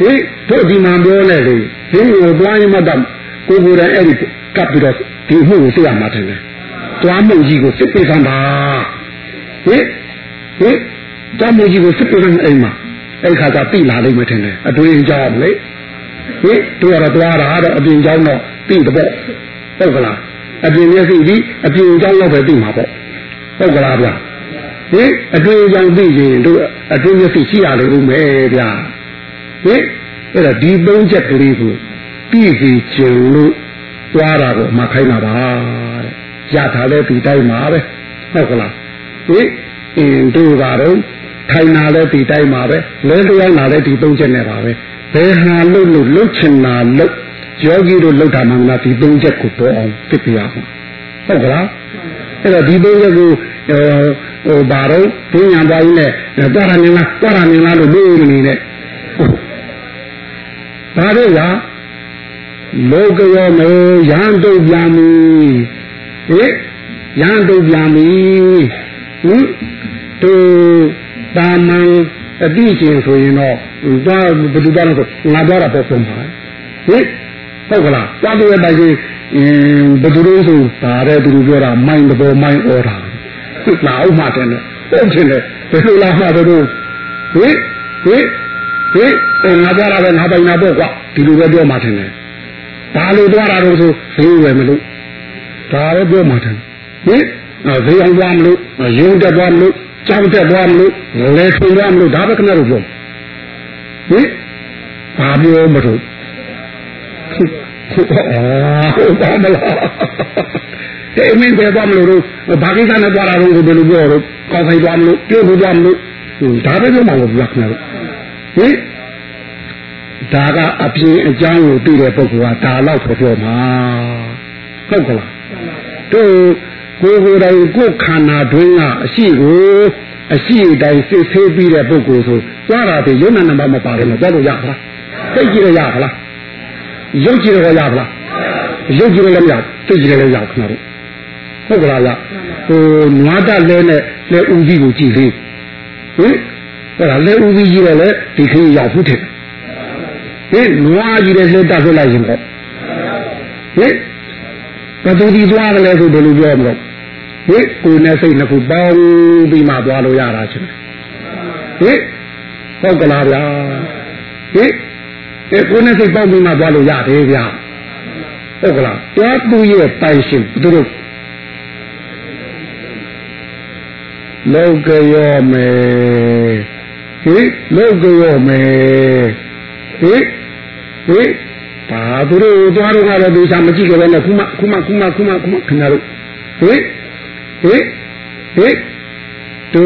ဟိတို့ဒီမှာပြောနေလေဒီကိုတွားရင်မတတ်ကိုကိုယ်တိုင်အဲ့ဒီကပ်ပြီးတော့ဒီမှုကိုသိရမှာတယ်တွားမှုကြီးကိုစစ်ပေးခံပါဟိဟိတွားမှုကြီးကိုစစ်ပေးခံအိမ်မှာအဲ့ခါကျပြီလာလိမ့်မယ်ထင်တယ်အတွင်းကြောင်းလေဟိတို့ရတော့တွားတာတော့အပြင်ကြောင်းတော့ပြီတော့ဟုတ်ကလားအပြင်မျက်စိဒီအပြင်ကြောင်းတော့ပဲပြီမှာပေါ့ဟုတ်ကလားဗျာဟင်အတွင်းကြောင့်သိရင်တို့အတွင်းမျက်စိရှိရလိမ့်ဦးမယ်ဗျာ ဟင်အဲ့ဒါဒီသုံးချက်ကလေးကိုပြီးစီကျင်လို့သွားတာကိုမှခိုင်းတာပါတဲ့ရထားလဲဒီတိုင်းမှာပဲဟုတ်ကလားဟင်အင်းတို့ကတော့ထိုင်နာလဲဒီတိုင်းမှာပဲလဲလျောင်းနာလဲဒီသုံးချက်နဲ့ပါပဲဘယ်ဟာလို့လို့လှုပ်ချင်တာလှုပ်ယောဂီတို့လှုပ်တာမှမလားဒီသုံးချက်ကိုပေါ်အောင်သိပြရအောင်ဟုတ်ကလားအဲ့တော့ဒီသုံးချက်ကိုဟိုဘာတော့ဘင်းညာသွားကြီးနဲ့သွားရနေလားသွားရနေလားလို့မေးနေနေ ဘာလို့လားလောကရောမေရန်တုတ်ပြန်ပြီဟိရန်တုတ်ပြန်ပြီဟင်တူတာမန်အတိချင်းဆိုရင်တော့သွားဘယ်သူသွားလို့ငါသွားတာပေါ့ဆုံးပါဟိဟုတ်ကလားသွားတဲ့တိုင်ကြီးဘယ်သူလို့ဆိုဒါတဲ့သူပြောတာမိုင်းတော်မိုင်းဩတာလာအောင်မှတယ်နဲ့ဟုတ်ချင်တယ်ဘယ်လိုလာမှတော့ဟိဟိ ဟိငါသွားတာပဲငါပိုင်တာပေါ့ကွာဒီလိုပဲပြောမှတယ်နဲ့ဘာလို့သွားတာတော့ဆိုဈေးဝယ်မလို့ဒါပဲပြောမှတယ်ဟိဈေးအောင်သွားမလို့ရုံတက်သွားမလို့ကြောင်းတက်သွားမလို့လဲထွင်သွားမလို့ဒါပဲခဏတော့ပြောဟိဘာပြောမလို့ဟုတ်ပါမလားတဲ့မင်းပဲသွားမလို့တော့ဘာကိစ္စနဲ့သွားတာတော့ဘယ်လိုပြောတော့ကောင်းဆိုင်သွားမလို့ပြုတ်ဖို့သွားမလို့ဒါပဲပြောမှာလို့ပြောခင်ဗျာ ဟင်ဒါကအပြင်အကြောင်းကိုသိတဲ့ပုဂ္ဂိုလ်ကဒါတော့ပြောမှာဟုတ်ကလားတို့ကိုယ်ကိုယ်တိုင်ကိုယ်ခန္ဓာတွင်းကအရှိကိုအရှိတိုင်းစစ်ဆေးပြီးတဲ့ပုဂ္ဂိုလ်ဆိုသွားတာဒီယုံနာနံပါတ်မပါတယ်လို့ပြောလို့ရပါလားသိကြည့်ရရပါလားရုပ်ကြည့်ရရပါလားရုပ်ကြည့်လည်းမရသိကြည့်လည်းရခင်ဗျာတို့ဟုတ်ကလားဗျဟိုနွားတလဲနဲ့လဲဦးကြီးကိုကြည့်လေးဟင် အဲ့ဒါလဲဦးကြီးကြီးလည်းလေဒီခင်းရောက်ဘူးထင်ဟင်နွားကြီးလည်းလဲတက်ဆွလိုက်ရင်ပေါ့ဟင်ဘယ်သူဒီသွားတယ်လဲဆိုဘယ်လိုပြောမလို့ဟင်ကိုယ်နဲ့စိတ်နှစ်ခုပေါင်းပြီးမှသွားလို့ရတာချင်းဟင်ဟုတ်ကလားဗျာဟဟိအဲကိုယ်နဲ့စိတ်ပေါင်းပြီးမှသွားလို့ရတယ်ဗျာဟုတ်ကလားတွားသူရဲ့ပိုင်ရှင်သူတို့လောကရောမယ် ဟိလောကရောမယ်ဟိဟိဘာသူတို့သွားတော့ကတော့ဒီစားမကြည့်ကြပဲနဲ့ခုမှခုမှခုမှခုမှခုမှခင်ဗျားတို့ဟိဟိဟိသူ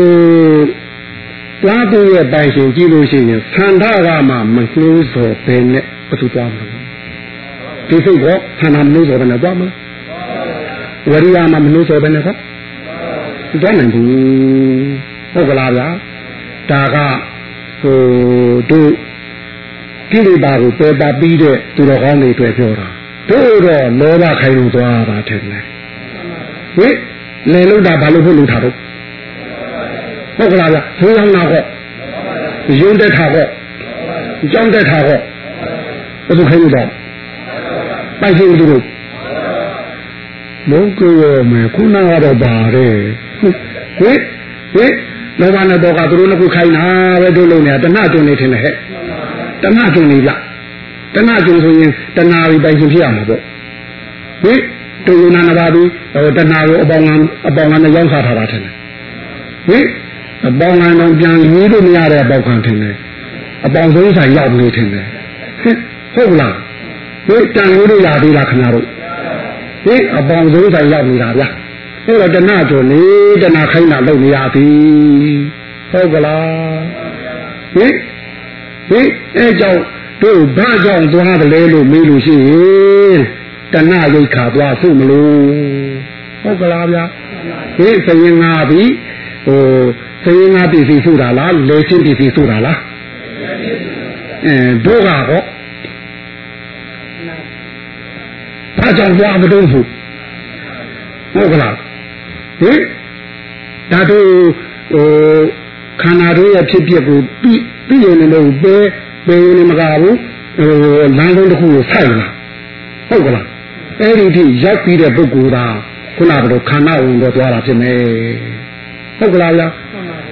သွားသူရဲ့ပိုင်ရှင်ကြည့်လို့ရှိရင်သန္ဓကမှမနှိုးစော်ပဲနဲ့ဘယ်သူသွားမလဲဒီစိတ်ကသန္ဓာမနှိုးစော်ပဲနဲ့သွားမလားဝရိယမှမနှိုးစော်ပဲနဲ့သွားသွားနိုင်ဘူးဟုတ်ကလားဗျာ ဒါကဟိုတို့ကိလေသာကိုပယ်ပါပြီးတဲ့သူတော်ကောင်းတွေတွေ့ပြောတာတို့တော့လောဘခိုင်းလို့သွားတာထင်တယ်ဟိလေလို့တာဘာလို့ဖို့လို့ထားတော့ဟုတ်ကလားဗျဆိုးရောင်းတာဟောရုံးတက်တာဟောကြောင်းတက်တာဟောဘယ်သူခိုင်းလို့တော့ပိုက်ရှိသူတို့လုံးကြောမယ်ခုနကတော့ပါတယ်ဟိဟိ လောဘနဲ့တော့ကသူတို့နှစ်ခုခိုင်းတာပဲတို့လုံးနေတာတဏှကျွန်းနေထင်တယ်ဟဲ့တဏှကျွန်းနေကြတဏှကျွန်းဆိုရင်တဏှာပြီးပိုင်ရှင်ဖြစ်ရမှာပေါ့ဟိတူယနာနာပါပြီဟိုတဏှာကိုအပေါင်းကအပေါင်းကနဲ့ရောင်းစားထားတာထင်တယ်ဟိအပေါင်းကတော့ပြန်ရေးလို့မရတဲ့အပေါက်ခံထင်တယ်အပေါင်းဆုံးဆိုင်ရောက်နေထင်တယ်ဟုတ်လားဟိတန်ရေးလို့ရသေးလားခင်ဗျားတို့ဟိအပေါင်းဆုံးဆိုင်ရောက်နေတာဗျာ အဲ့တော့တဏှကျော်နေတဏှခိုင်းတာလုပ်နေရသည်ဟုတ်ကလားဟိဟိအဲကြောင့်တို့ဘာကြောင့်သွားတယ်လဲလို့မေးလို့ရှိရင်တဏှရိတ်ခါသွားဖို့မလို့ဟုတ်ကလားဗျာဟိစရင်ငါပြီဟိုစရင်ငါပြည်စီဆိုတာလားလေချင်းပြည်စီဆိုတာလားအဲတို့ကဟောဘာကြောင့်သွားမလို့ဟုတ်ကလား ဟင်ဒါတို့ဟိုခန္ဓာတို့ရဲ့ဖြစ်ပျက်ကိုပြီးပြီးရင်လည်းပဲပဲနေမကဘူးဟိုလမ်းလုံးတစ်ခုကိုဆိုင်လာဟုတ်ကလားအဲ့ဒီထိရောက်ပြီးတဲ့ပုဂ္ဂိုလ်သာခုနကတော့ခန္ဓာဝင်တော့သွားတာဖြစ်မယ်ဟုတ်ကလားဗျာ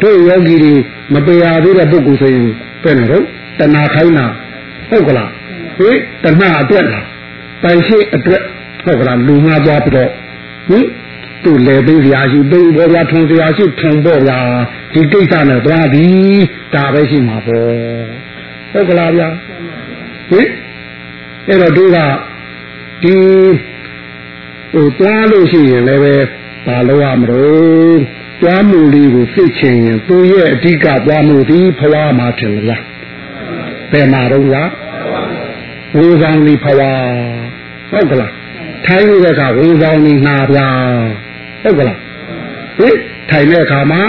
တို့ယောဂီတွေမပေရသေးတဲ့ပုဂ္ဂိုလ်ဆိုရင်ပဲနေတော့တဏှာခိုင်းတာဟုတ်ကလားဟေးတဏှာအတွက်လားပိုင်ရှိအတွက်ဟုတ်ကလားလူငါသွားပြီးတော့ဟင် သူ့လေသိစရာရှိသိပေါ်ဗျာထုံစရာရှိထုံပေါ်ဗျာဒီကိစ္စနဲ့သွားသည်ဒါပဲရှိမှာပေါ့ဟုတ်ကလားဗျာဟင်အဲ့တော့တို့ကဒီဟိုသွားလို့ရှိရင်လည်းပဲဘာလို့ရမလို့သွားမှုလေးကိုသိချင်ရင်သူရဲ့အဓိကသွားမှုဒီဖွာမှာထင်လားဘယ်မှာတော့လားဝေဆောင်ဒီဖွာဟုတ်ကလားထိုင်းနေတဲ့ကဝေဆောင်ဒီနာဗျာ ဟုတ်ကလားဟင်ထိုင်တဲ့အခါမှာ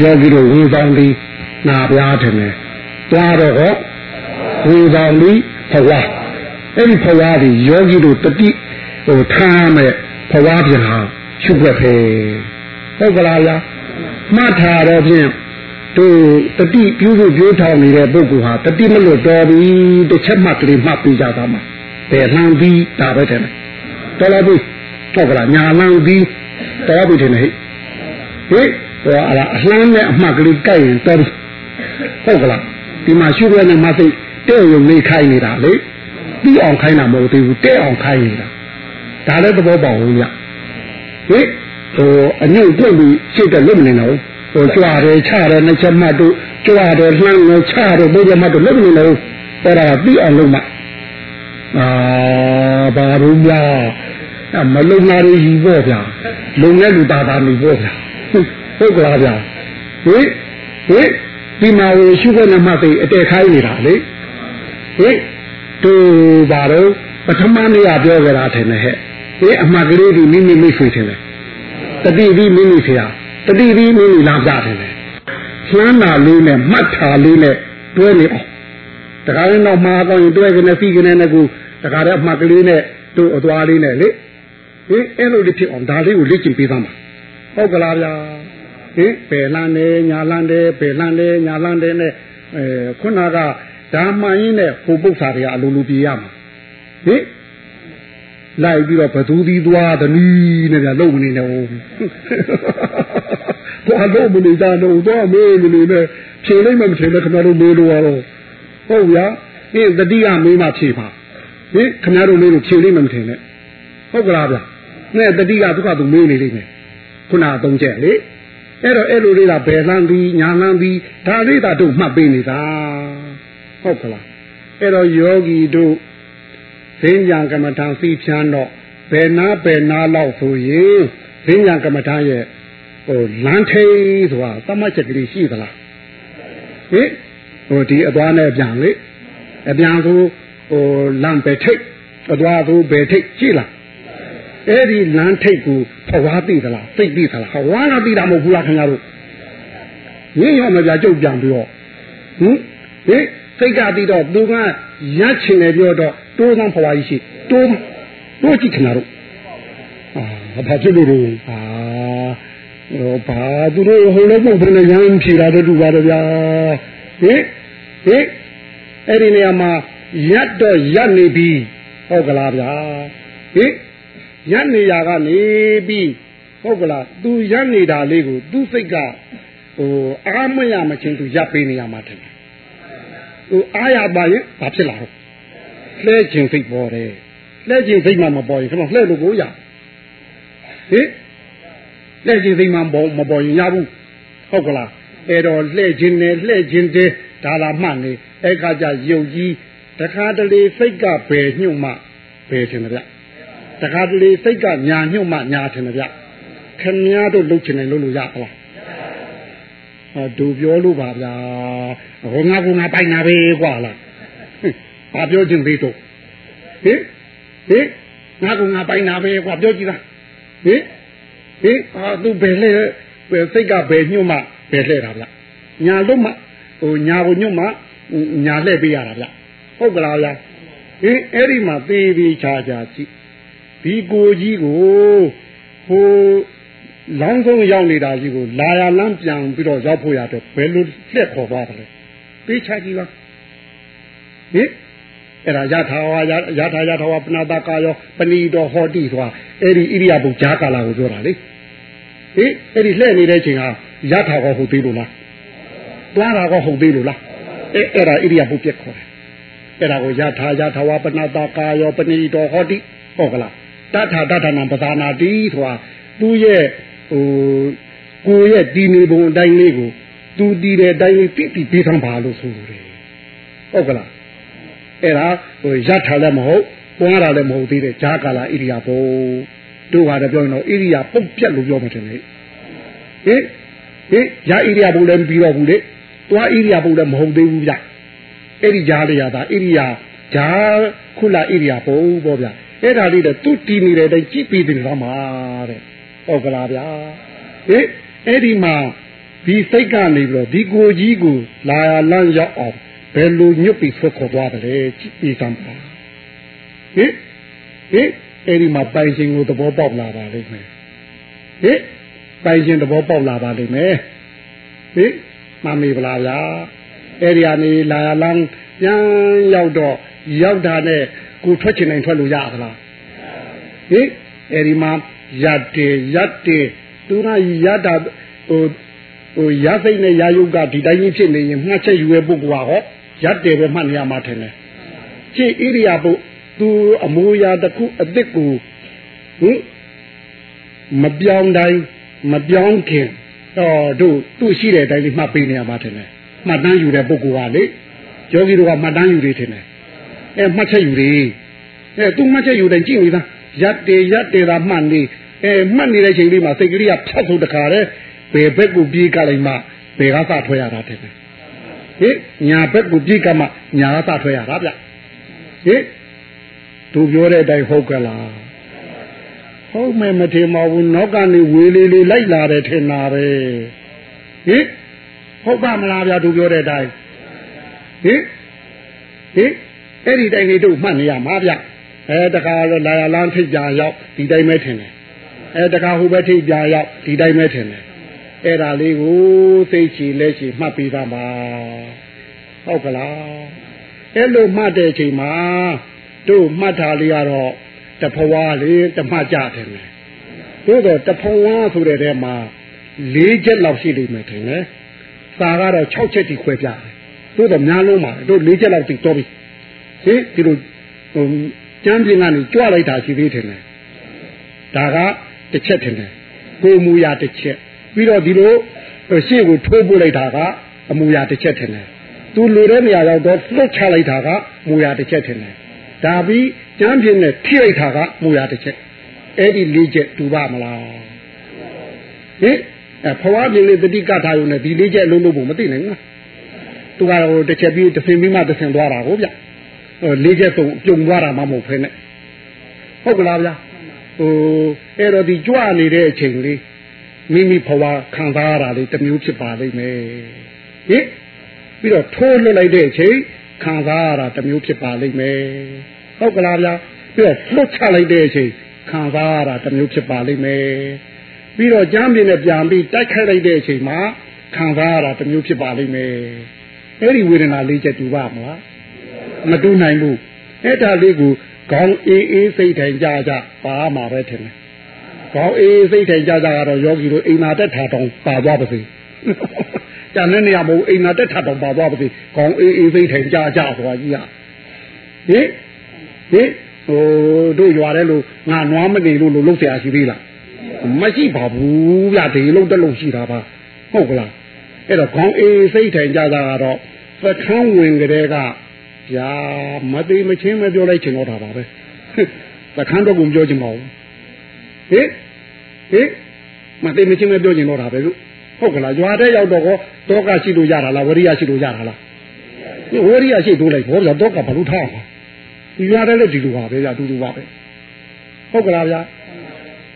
ယောဂီတို့ဝေဆောင်ဒီနာဗျာထင်တယ်သွားတော့ဟောဝေဆောင်ဒီဖွာအဲ့ဒီဖွာဒီယောဂီတို့တတိဟိုထားမဲ့ဖွာပြန်ဟာရှုပ်ွက်ဖေဟုတ်ကလားလားမှတ်ထားတော့ဖြင့်တို့တတိပြုစုပြောထောင်နေတဲ့ပုဂ္ဂိုလ်ဟာတတိမလွတ်တော်ပြီတစ်ချက်မှတ်ကလေးမှတ်ပြီးကြတာမှာဘယ်လှမ်းပြီးဒါပဲတဲ့တော်လားပြီဟုတ်ကလားညာလှမ်းပြီး တော်ပြီတဲ့ဟဲ့ဟိဟောအလားအလှမ်းနဲ့အမှတ်ကလေးကြိုက်ရင်တော်ဟုတ်ကလားဒီမှာရှုရတဲ့မသိတဲ့ရုံလေးခိုင်းနေတာလေပြီးအောင်ခိုင်းတာမဟုတ်သေးဘူးတဲ့အောင်ခိုင်းနေတာဒါလည်းသဘောပေါက်ဘူးညဟိဟိုအညွန့်ပြင့်ပြီးရှေ့တက်လွတ်မနေတော့ဟိုကြွားတယ်ချတယ်နှချက်မှတ်တို့ကြွားတယ်လှမ်းတယ်ချတယ်ဘုရားမှတ်တို့လွတ်မနေတော့အဲ့ဒါပြီးအောင်လုပ်မှအာဘာလို့များ အမလုံနာရီကြီးပေါ့ဗျာလုံတဲ့လူသားသားနေပေါ့ဗျာဟုတ်ကလားဗျာဟိဟိဒီမှာဝရှုခွင့်နဲ့မှသိအတဲခိုင်းနေတာလေဟိတူပါတော့ပထမနေ့ကပြောကြတာထင်တယ်ဟဲ့ဟိအမှတ်ကလေးဒီမိမိမိတ်ဆွေထင်တယ်တတိပြီးမိမိဆရာတတိပြီးမိမိလာပြတယ်လေလှမ်းတာလေးနဲ့မှတ်တာလေးနဲ့တွဲနေအောင်တခါရင်တော့မှာတော့ရင်တွဲကနေစီကနေနဲ့ကူတခါတည်းအမှတ်ကလေးနဲ့တို့အသွားလေးနဲ့လေ ဟင်အဲ့လိုလေးဖြစ်အောင်ဒါလေးကိုလေ့ကျင့်ပေးသားမှာဟုတ်ကလားဗျာဟင်ပယ်လန်းတယ်ညာလန်းတယ်ပယ်လန်းတယ်ညာလန်းတယ်နဲ့အဲခုနကဓမ္မရင်းနဲ့ဟိုပု္ပ္ပာတွေကအလိုလိုပြေးရမှာဟင်လိုက်ပြီးတော့ဘသူသီးသွားတနည်းနဲ့ပြလုံမနေနဲ့ဟုတ်သွားလို့မနေတာတော့သွားမေးမနေနဲ့ဖြေလိုက်မှမထင်နဲ့ခင်ဗျားတို့မေးလို့ရတော့ဟုတ်ဗျာဟဟင်းတတိကမေးမှဖြေပါဟင်ခင်ဗျားတို့မေးလို့ဖြေလိမ့်မယ်မထင်နဲ့ဟုတ်ကလားဗျ နဲ့တတိကသူကသူမေးနေလိမ့်မယ်ခုနသုံးချက်လေအဲ့တော့အဲ့လိုလေးကဘယ်လန်းပြီးညာလန်းပြီးဒါလေးသာတို့မှတ်ပေးနေတာဟုတ်ကလားအဲ့တော့ယောဂီတို့ဈဉ္ညာကမ္မထာစီဖြန်းတော့ဘယ်နာဘယ်နာလောက်ဆိုရင်ဈဉ္ညာကမ္မထာရဲ့ဟိုလမ်းထိန်ဆိုတာသတ်မှတ်ချက်ကလေးရှိသလားဟင်ဟိုဒီအသွားနဲ့ပြန်လေအပြန်ဆိုဟိုလမ်းပဲထိတ်အသွားဆိုဘယ်ထိတ်ရှိလား အဲ့ဒီလမ်းထိတ်ကိုဖဝါသိသလားသိသိသလားဝါကသိတာမဟုတ်ဘူးလားခင်ဗျားတို့ရင်းရောမပြကြုတ်ပြန်ပြီးတော့ဟင်ဟင်စိတ်ကပြီးတော့သူကရချင်တယ်ပြောတော့တိုးသန်းဖွာကြီးရှိတိုးတိုးကြည့်ခင်ဗျားတို့အာဘာဖြစ်လို့လဲအာဟိုဘာသူတို့ဟိုလည်းမဟုတ်ဘယ်နဲ့ရမ်းဖြေတာတူပါတယ်ဗျာဟင်ဟင်အဲ့ဒီနေရာမှာရက်တော့ရက်နေပြီဟုတ်ကလားဗျာဟင် ရက်နေရကနေပြီဟုတ်ကလားသူရက်နေတာလေးကိုသူစိတ်ကဟိုအားမရမချင်းသူရပ်ပေးနေရမှာတယ်ဟိုအားရပါရင်ဘာဖြစ်လာတော့လှဲခြင်းစိတ်ပေါ်တယ်လှဲခြင်းစိတ်မှမပေါ်ရင်ခဏလှဲလို့ကိုရဟင်လှဲခြင်းစိတ်မှပေါ်မပေါ်ရင်ရဘူးဟုတ်ကလားအဲ့တော့လှဲခြင်းနဲ့လှဲခြင်းတဲ့ဒါလာမှတ်နေအဲ့ခါကျယုတ်ကြီးတခါတလေစိတ်ကဘယ်ညှို့မှဘယ်ထင်တယ်ဗျ တခါတလေစိတ်ကညာညှို့မှညာထင်တယ်ဗျခင်များတို့လှုပ်ချင်တယ်လှုပ်လို့ရပါလားဟောဒူပြောလို့ပါဗျာဟိုငါကငါပိုင်နာပဲကွာလားဘာပြောချင်သေးတော့ဟင်ဟင်ငါကငါပိုင်နာပဲကွာပြောကြည့်လားဟင်ဟင်အာသူဘယ်လဲစိတ်ကဘယ်ညှို့မှဘယ်လှဲ့တာဗျညာလို့မှဟိုညာကိုညှို့မှညာလှဲ့ပေးရတာဗျဟုတ်ကလားဗျဟင်အဲ့ဒီမှာသေးသေးချာချာကြည့် ဒီကိုကြီးကိုဟိုလောင်းဆုံးရောက်နေတာကြီးကိုလာရလမ်းပြန်ပြီးတော့ရောက်ဖို့ရတော့ဘယ်လိုလက်ခေါ်သွားတယ်လဲပေးချကြည့်ပါဟင်အဲ့ဒါယထာဝါယထာယထာဝါပနာတကာယောပဏီတော်ဟောတိဆိုတာအဲ့ဒီဣရိယာပုဂျာကာလာကိုပြောတာလေဟင်အဲ့ဒီလှည့်နေတဲ့ချိန်ဟာယထာကောဟုတ်သေးလို့လားတွားတာကောဟုတ်သေးလို့လားအဲ့အဲ့ဒါဣရိယာပုပြက်ခေါ်တယ်အဲ့ဒါကိုယထာယထာဝါပနာတကာယောပဏီတော်ဟောတိဟုတ်ကလား တထာတထာနံပဒါနာတိဆိုတာသူ့ရဲ့ဟိုကိုရဲ့တည်နေပုံအတိုင်းလေးကိုသူတည်တဲ့အတိုင်းလေးပြည့်ပြည့်ပေးသမ်းပါလို့ဆိုတယ်ဟုတ်ကလားအဲ့ဒါဟိုရထားလည်းမဟုတ်ပွားတာလည်းမဟုတ်သေးတဲ့ဂျာကာလာဣရိယာပုတို့ဟာလည်းပြောရင်တော့ဣရိယာပုတ်ပြက်လို့ပြောမှတယ်လေဟင်ဟင်ရာဣရိယာပုလည်းပြီးတော့ဘူးလေတွားဣရိယာပုလည်းမဟုတ်သေးဘူးဗျအဲ့ဒီဂျာလေးရတာဣရိယာဂျာခုလာဣရိယာပုပေါ့ဗျ အဲ့ဒါလေးတော့သူတည်နေတဲ့အတိုင်းကြည့်ပြီးတယ်တော့မှာတဲ့ဟုတ်ကလားဗျာဟင်အဲ့ဒီမှာဒီစိတ်ကနေပြီးတော့ဒီကိုကြီးကိုလာရလန်းရောက်အောင်ဘယ်လိုညွတ်ပြီးဆွခေါ်သွားတယ်ကြည့်ပြီးသမ်းပါဟင်ဟင်အဲ့ဒီမှာပိုင်ရှင်ကိုသဘောပေါက်လာပါလိမ့်မယ်ဟင်ပိုင်ရှင်သဘောပေါက်လာပါလိမ့်မယ်ဟင်မမေးပလားဗျာအဲ့ဒီကနေလာရလန်းပြန်ရောက်တော့ရောက်တာနဲ့ ကိုထွက်ချင်နိုင်ထွက်လို့ရသလားဟင်အဲ့ဒီမှာရတ်တယ်ရတ်တယ်သူကရတ်တာဟိုဟိုရစိတ်နဲ့ရာယုတ်ကဒီတိုင်းကြီးဖြစ်နေရင်မှတ်ချက်ယူရဲ့ပုဂ္ဂိုလ်ကဟောရတ်တယ်ပဲမှတ်နေရမှာထင်တယ်ရှင်းဣရိယာပုသူအမူအရာတစ်ခုအစ်စ်ကိုဟင်မပြောင်းတိုင်းမပြောင်းခင်တော့တို့သူ့ရှိတဲ့အတိုင်းလေးမှတ်ပေးနေရမှာထင်တယ်မှတ်တမ်းယူတဲ့ပုဂ္ဂိုလ်ကလေယောဂီတို့ကမှတ်တမ်းယူနေထင်တယ် အဲမှတ်ချက်ယူနေအဲသူမှတ်ချက်ယူတိုင်းကြည့်နေသားရက်တယ်ရက်တယ်တာမှတ်နေအဲမှတ်နေတဲ့ချိန်လေးမှာစိတ်ကလေးကဖြတ်ထုတ်တခါတည်းဘယ်ဘက်ကိုပြေးကြလိုက်မှဘယ်ကစထွက်ရတာတဲ့ဟင်ညာဘက်ကိုပြေးကမှညာကစထွက်ရတာဗျဟင်သူပြောတဲ့အတိုင်းဟုတ်ကလားဟုတ်မယ်မထင်ပါဘူးနောက်ကနေဝေးလေးလေးလိုက်လာတယ်ထင်တာပဲဟင်ဟုတ်ပါမလားဗျာသူပြောတဲ့အတိုင်းဟင်ဟင် အဲ့ဒီတိုင်းလေးတို့မှတ်နေရမှာဗျအဲတခါတော့လာရလန်းထိပ်ကြရောက်ဒီတိုင်းပဲထင်တယ်အဲတခါဟိုဘက်ထိပ်ကြရောက်ဒီတိုင်းပဲထင်တယ်အဲ့ဒါလေးကိုသိချီလက်ချီမှတ်ပြီးသားပါဟုတ်ကလားအဲ့လိုမှတ်တဲ့ချိန်မှာတို့မှတ်တာလေးကတော့တဖွာလေးတမှတ်ကြတယ်မယ်တို့တော့တဖွာဆိုတဲ့ထဲမှာ၄ချက်လောက်ရှိလိမ့်မယ်ထင်တယ်စာကတော့6ချက်တိခွဲပြတယ်တို့တော့များလုံးပါတို့၄ချက်လောက်တိတော့ပြီ ဟင်ဒီလိုဟိုကျမ်းပြင်ကနေကြွလိုက်တာရှိသေးတယ်လေဒါကတစ်ချက်ထင်တယ်ကိုမူရတစ်ချက်ပြီးတော့ဒီလိုရှေ့ကိုထိုးပို့လိုက်တာကအမူအရာတစ်ချက်ထင်တယ်သူလူတဲ့နေရာရောက်တော့လွတ်ချလိုက်တာကမူအရာတစ်ချက်ထင်တယ်ဒါပြီးကျမ်းပြင်းနဲ့ထိလိုက်တာကမူအရာတစ်ချက်အဲ့ဒီလေးချက်တူပါမလားဟင်အဖွားပြင်းလေးတတိကထားရုံနဲ့ဒီလေးချက်လုံးလို့ဖို့မသိနိုင်ဘူးသူကတော့တစ်ချက်ပြီးတစ်ဆင်ပြီးမှတစ်ဆင်သွားတာကိုဗျ လေးချက်သုံးပြုံသွားတာမှမဟုတ်ဖ ೇನೆ ဟုတ်ကလားဗျဟိုအဲ့တော့ဒီကြွနေတဲ့အချိန်လေးမိမိဘဝခံစားရတာလေးတစ်မျိုးဖြစ်ပါလိမ့်မယ်ဟင်ပြီးတော့ထိုးလွတ်လိုက်တဲ့အချိန်ခံစားရတာတစ်မျိုးဖြစ်ပါလိမ့်မယ်ဟုတ်ကလားဗျာပြီးတော့လွတ်ချလိုက်တဲ့အချိန်ခံစားရတာတစ်မျိုးဖြစ်ပါလိမ့်မယ်ပြီးတော့ကြမ်းပြင်းနဲ့ပြန်ပြီးတိုက်ခိုက်လိုက်တဲ့အချိန်မှာခံစားရတာတစ်မျိုးဖြစ်ပါလိမ့်မယ်အဲ့ဒီဝေဒနာလေးချက်တူပါမလား မတူနိုင်ဘူးအဲ့ဒါလေးကိုခေါင်းအေးအေးစိတ်ထိုင်ကြကြပါမှာပဲထင်တယ်ကောင်းအေးစိတ်ထိုင်ကြကြကတော့ယောဂီတို့အိမ်နာတက်ထာတောင်ပါသွားပါစေ။ကျန်တဲ့နေရာမဟုတ်အိမ်နာတက်ထာတောင်ပါသွားပါစေ။ကောင်းအေးအေးစိတ်ထိုင်ကြကြဆိုတာကြီးอ่ะဟင်ဟင်ဟိုတို့ရွာတဲ့လို့ငါနွားမနေလို့လို့လှုပ်เสียရှိသေးလားမရှိပါဘူးဗျဒီလုံးတက်လို့ရှိတာပါဟုတ်ကလားအဲ့တော့ခေါင်းအေးစိတ်ထိုင်ကြတာကတော့သခန်းဝင်ကလေးက ဗျာမသိမချင်းမပြောလိုက်ချင်တော့တာပါပဲသခန်းတော့ကိုပြောချင်ပါဘူးဟင်ဟင်မသိမချင်းပဲပြောကျင်တော့တာပဲလို့ဟုတ်ကလားရွာတဲ့ရောက်တော့တော့ကရှိလို့ရတာလားဝရိယရှိလို့ရတာလားဒီဝရိယရှိတိုးလိုက်ဘောဗျာတော့ကဘာလို့ထားမှာဒီရွာတဲ့လည်းဒီလိုပါပဲဗျာတူတူပါပဲဟုတ်ကလားဗျာ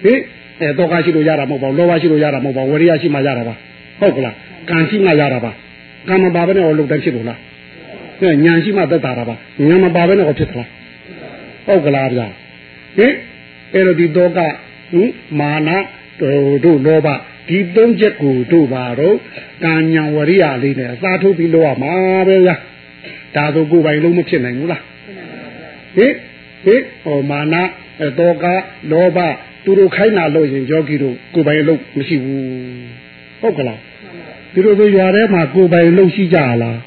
ဟင်အဲတော့ကရှိလို့ရတာမဟုတ်ပါဘူးလောဘရှိလို့ရတာမဟုတ်ပါဘူးဝရိယရှိမှရတာပါဟုတ်ကလားကံရှိမှရတာပါကံမပါဘဲနဲ့ဟောလုံတန်းဖြစ်လို့လားအဲ ညာရှိမှသက်တာတာပါညာမပါဘဲနဲ့ဟောဖြစ်သလားဟုတ်ကလားဗျာဟင်အဲ့တော့ဒီတော့ကဟင်မာနတို့တို့လောဘဒီသုံးချက်ကိုတို့ပါတော့ကံညာဝရိယလေးနဲ့အသာထုတ်ပြီးလို့ရမှာပဲဗျာဒါဆိုကိုယ်ပိုင်လုံးမဖြစ်နိုင်ဘူးလားဟင်ဟင်ဟောမာနတောကလောဘသူတို့ခိုင်းတာလို့ရင်ယောဂီတို့ကိုယ်ပိုင်လုံးမရှိဘူးဟုတ်ကလားသူတို့ဆိုရွာထဲမှာကိုယ်ပိုင်လုံးရှိကြလား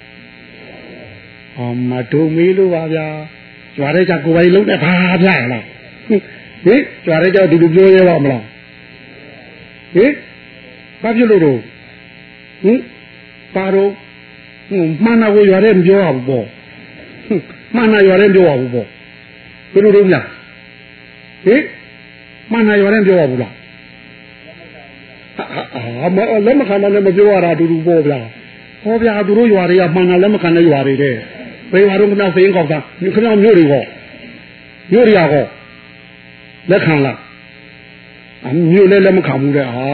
အမတို့မေးလို့ပါဗျာရွာထဲကျကိုယ်ပိုင်လုံးနဲ့ဘာဗျာလားဟင်ကြွားရဲကြောက်ဒီလိုပြောရဲပါမလားဟင်ဘာဖြစ်လို့တော့ဟင်ပါတော့ဟင်မှန်တာကိုရွာရဲမပြောရဘူးပေါ့မှန်တာရွာရဲမပြောရဘူးပေါ့ဘယ်လိုလုပ်ညာဟင်မှန်တာရွာရဲမပြောရဘူးလားအာမလက်မခံတော့လည်းမပြောရတာအတူတူပေါ့ဗျာဟောဗျာသူတို့ရွာတွေကမှန်တာလက်မခံတဲ့ရွာတွေတဲ့ ဘယ်ရွာတော့ခဏစိန်ကောက်တာခဏမျိုးတွေဟောမျိုးတွေကဟောလက်ခံလားအမျိုးလည်းလက်မခံဘူးတဲ့ဟာ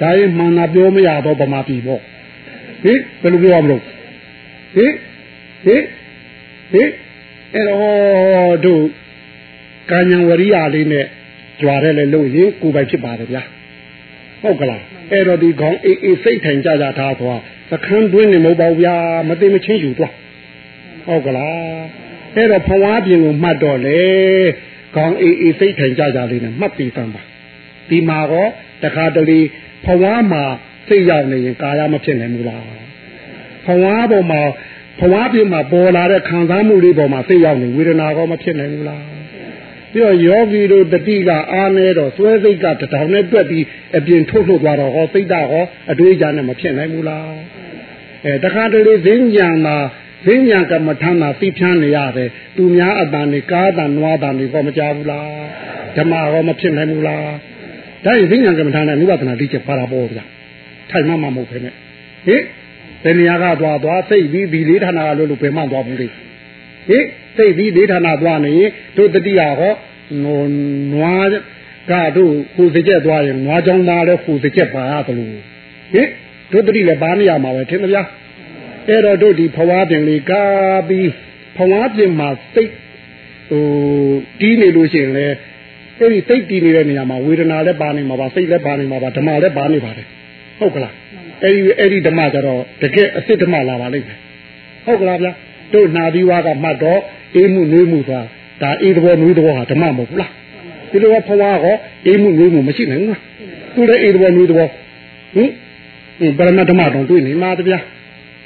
ဒါရင်မှန်တာပြောမရတော့ဗမာပြည်ပေါ့ဟင်ဘယ်လိုပြောရမလို့ဟင်ဟင်ဟင်အဲ့တော့တို့ကာညံဝရိယလေးနဲ့ကြွားတယ်လေလို့ရင်ကိုယ်ပိုင်ဖြစ်ပါတယ်ဗျာဟုတ်ကလားအဲ့တော့ဒီခေါင်းအေးအေးစိတ်ထိုင်ကြကြထားသွားသခန်းတွင်းနေမဟုတ်ပါဘူးဗျာမသိမချင်းယူသွား ဟုတ်ကလားအဲ့တော့ဖဝါပြင်ကိုမှတ်တော့လေကောင်းအေးအေးစိတ်ထိုင်ကြကြလေးနဲ့မှတ်ပြီးသမ်းပါဒီမှာတော့တခါတလေဖဝါမှာစိတ်ရောက်နေရင်ကာယမဖြစ်နိုင်ဘူးလားဖဝါပေါ်မှာဖဝါပြင်မှာပေါ်လာတဲ့ခံစားမှုလေးပေါ်မှာစိတ်ရောက်နေဝေဒနာကောမဖြစ်နိုင်ဘူးလားပြီးတော့ယောဂီတို့တတိကအားနေတော့သွဲစိတ်ကတထောင်နဲ့တွက်ပြီးအပြင်ထုတ်ထုတ်သွားတော့ဟောစိတ်ဓာတ်ဟောအတွေးကြနဲ့မဖြစ်နိုင်ဘူးလားအဲတခါတလေဈဉ္ညာမှာ ဈဉ္ညာကမ္မထမ်းမှာသိဖြန်းနေရတယ်သူများအတန်နေကားတန်နွားတန်နေကောမကြဘူးလားဓမ္မကောမဖြစ်နိုင်ဘူးလားဒါရင်ဈဉ္ညာကမ္မထမ်းနဲ့နိဗ္ဗာန်တိချက်ပါတာပေါ့ဗျာထိုင်မှမမဟုတ်ဖ ೇನೆ ဟင်ဘယ်နေရာကသွားသွားစိတ်ပြီးဒီလေးဌာနကလို့လို့ဘယ်မှသွားဘူးလေဟင်စိတ်ပြီးလေးဌာနသွားနေရင်တို့တတိယဟောနွားကတို့ဟိုစကြက်သွားရင်နွားချောင်းသားလည်းဟိုစကြက်ပါသလိုဟင်တို့တတိလည်းပါနေရမှာပဲထင်မလား အဲ့တော့တို့ဒီဖဝါပြင်လေးကားပြီးဖဝါပြင်မှာစိတ်ဟိုတီးနေလို့ရှိရင်လေအဲ့ဒီစိတ်တီးနေတဲ့နေရာမှာဝေဒနာလည်းပါနေမှာပါစိတ်လည်းပါနေမှာပါဓမ္မလည်းပါနေပါတယ်ဟုတ်ကလားအဲ့ဒီအဲ့ဒီဓမ္မကြတော့တကယ်အစ်စ်ဓမ္မလာပါလိမ့်မယ်ဟုတ်ကလားဗျာတို့နာသီဝါကမှတ်တော့အေးမှုနှွေးမှုသွားဒါအေးတဘောနှွေးတဘောဟာဓမ္မမဟုတ်ဘူးလားဒီလိုဖဝါကအေးမှုနှွေးမှုမရှိနိုင်ဘူးလားသူလည်းအေးတဘောနှွေးတဘောဟင်ပရမဓမ္မတော့တွေ့နေမှာတဗျာ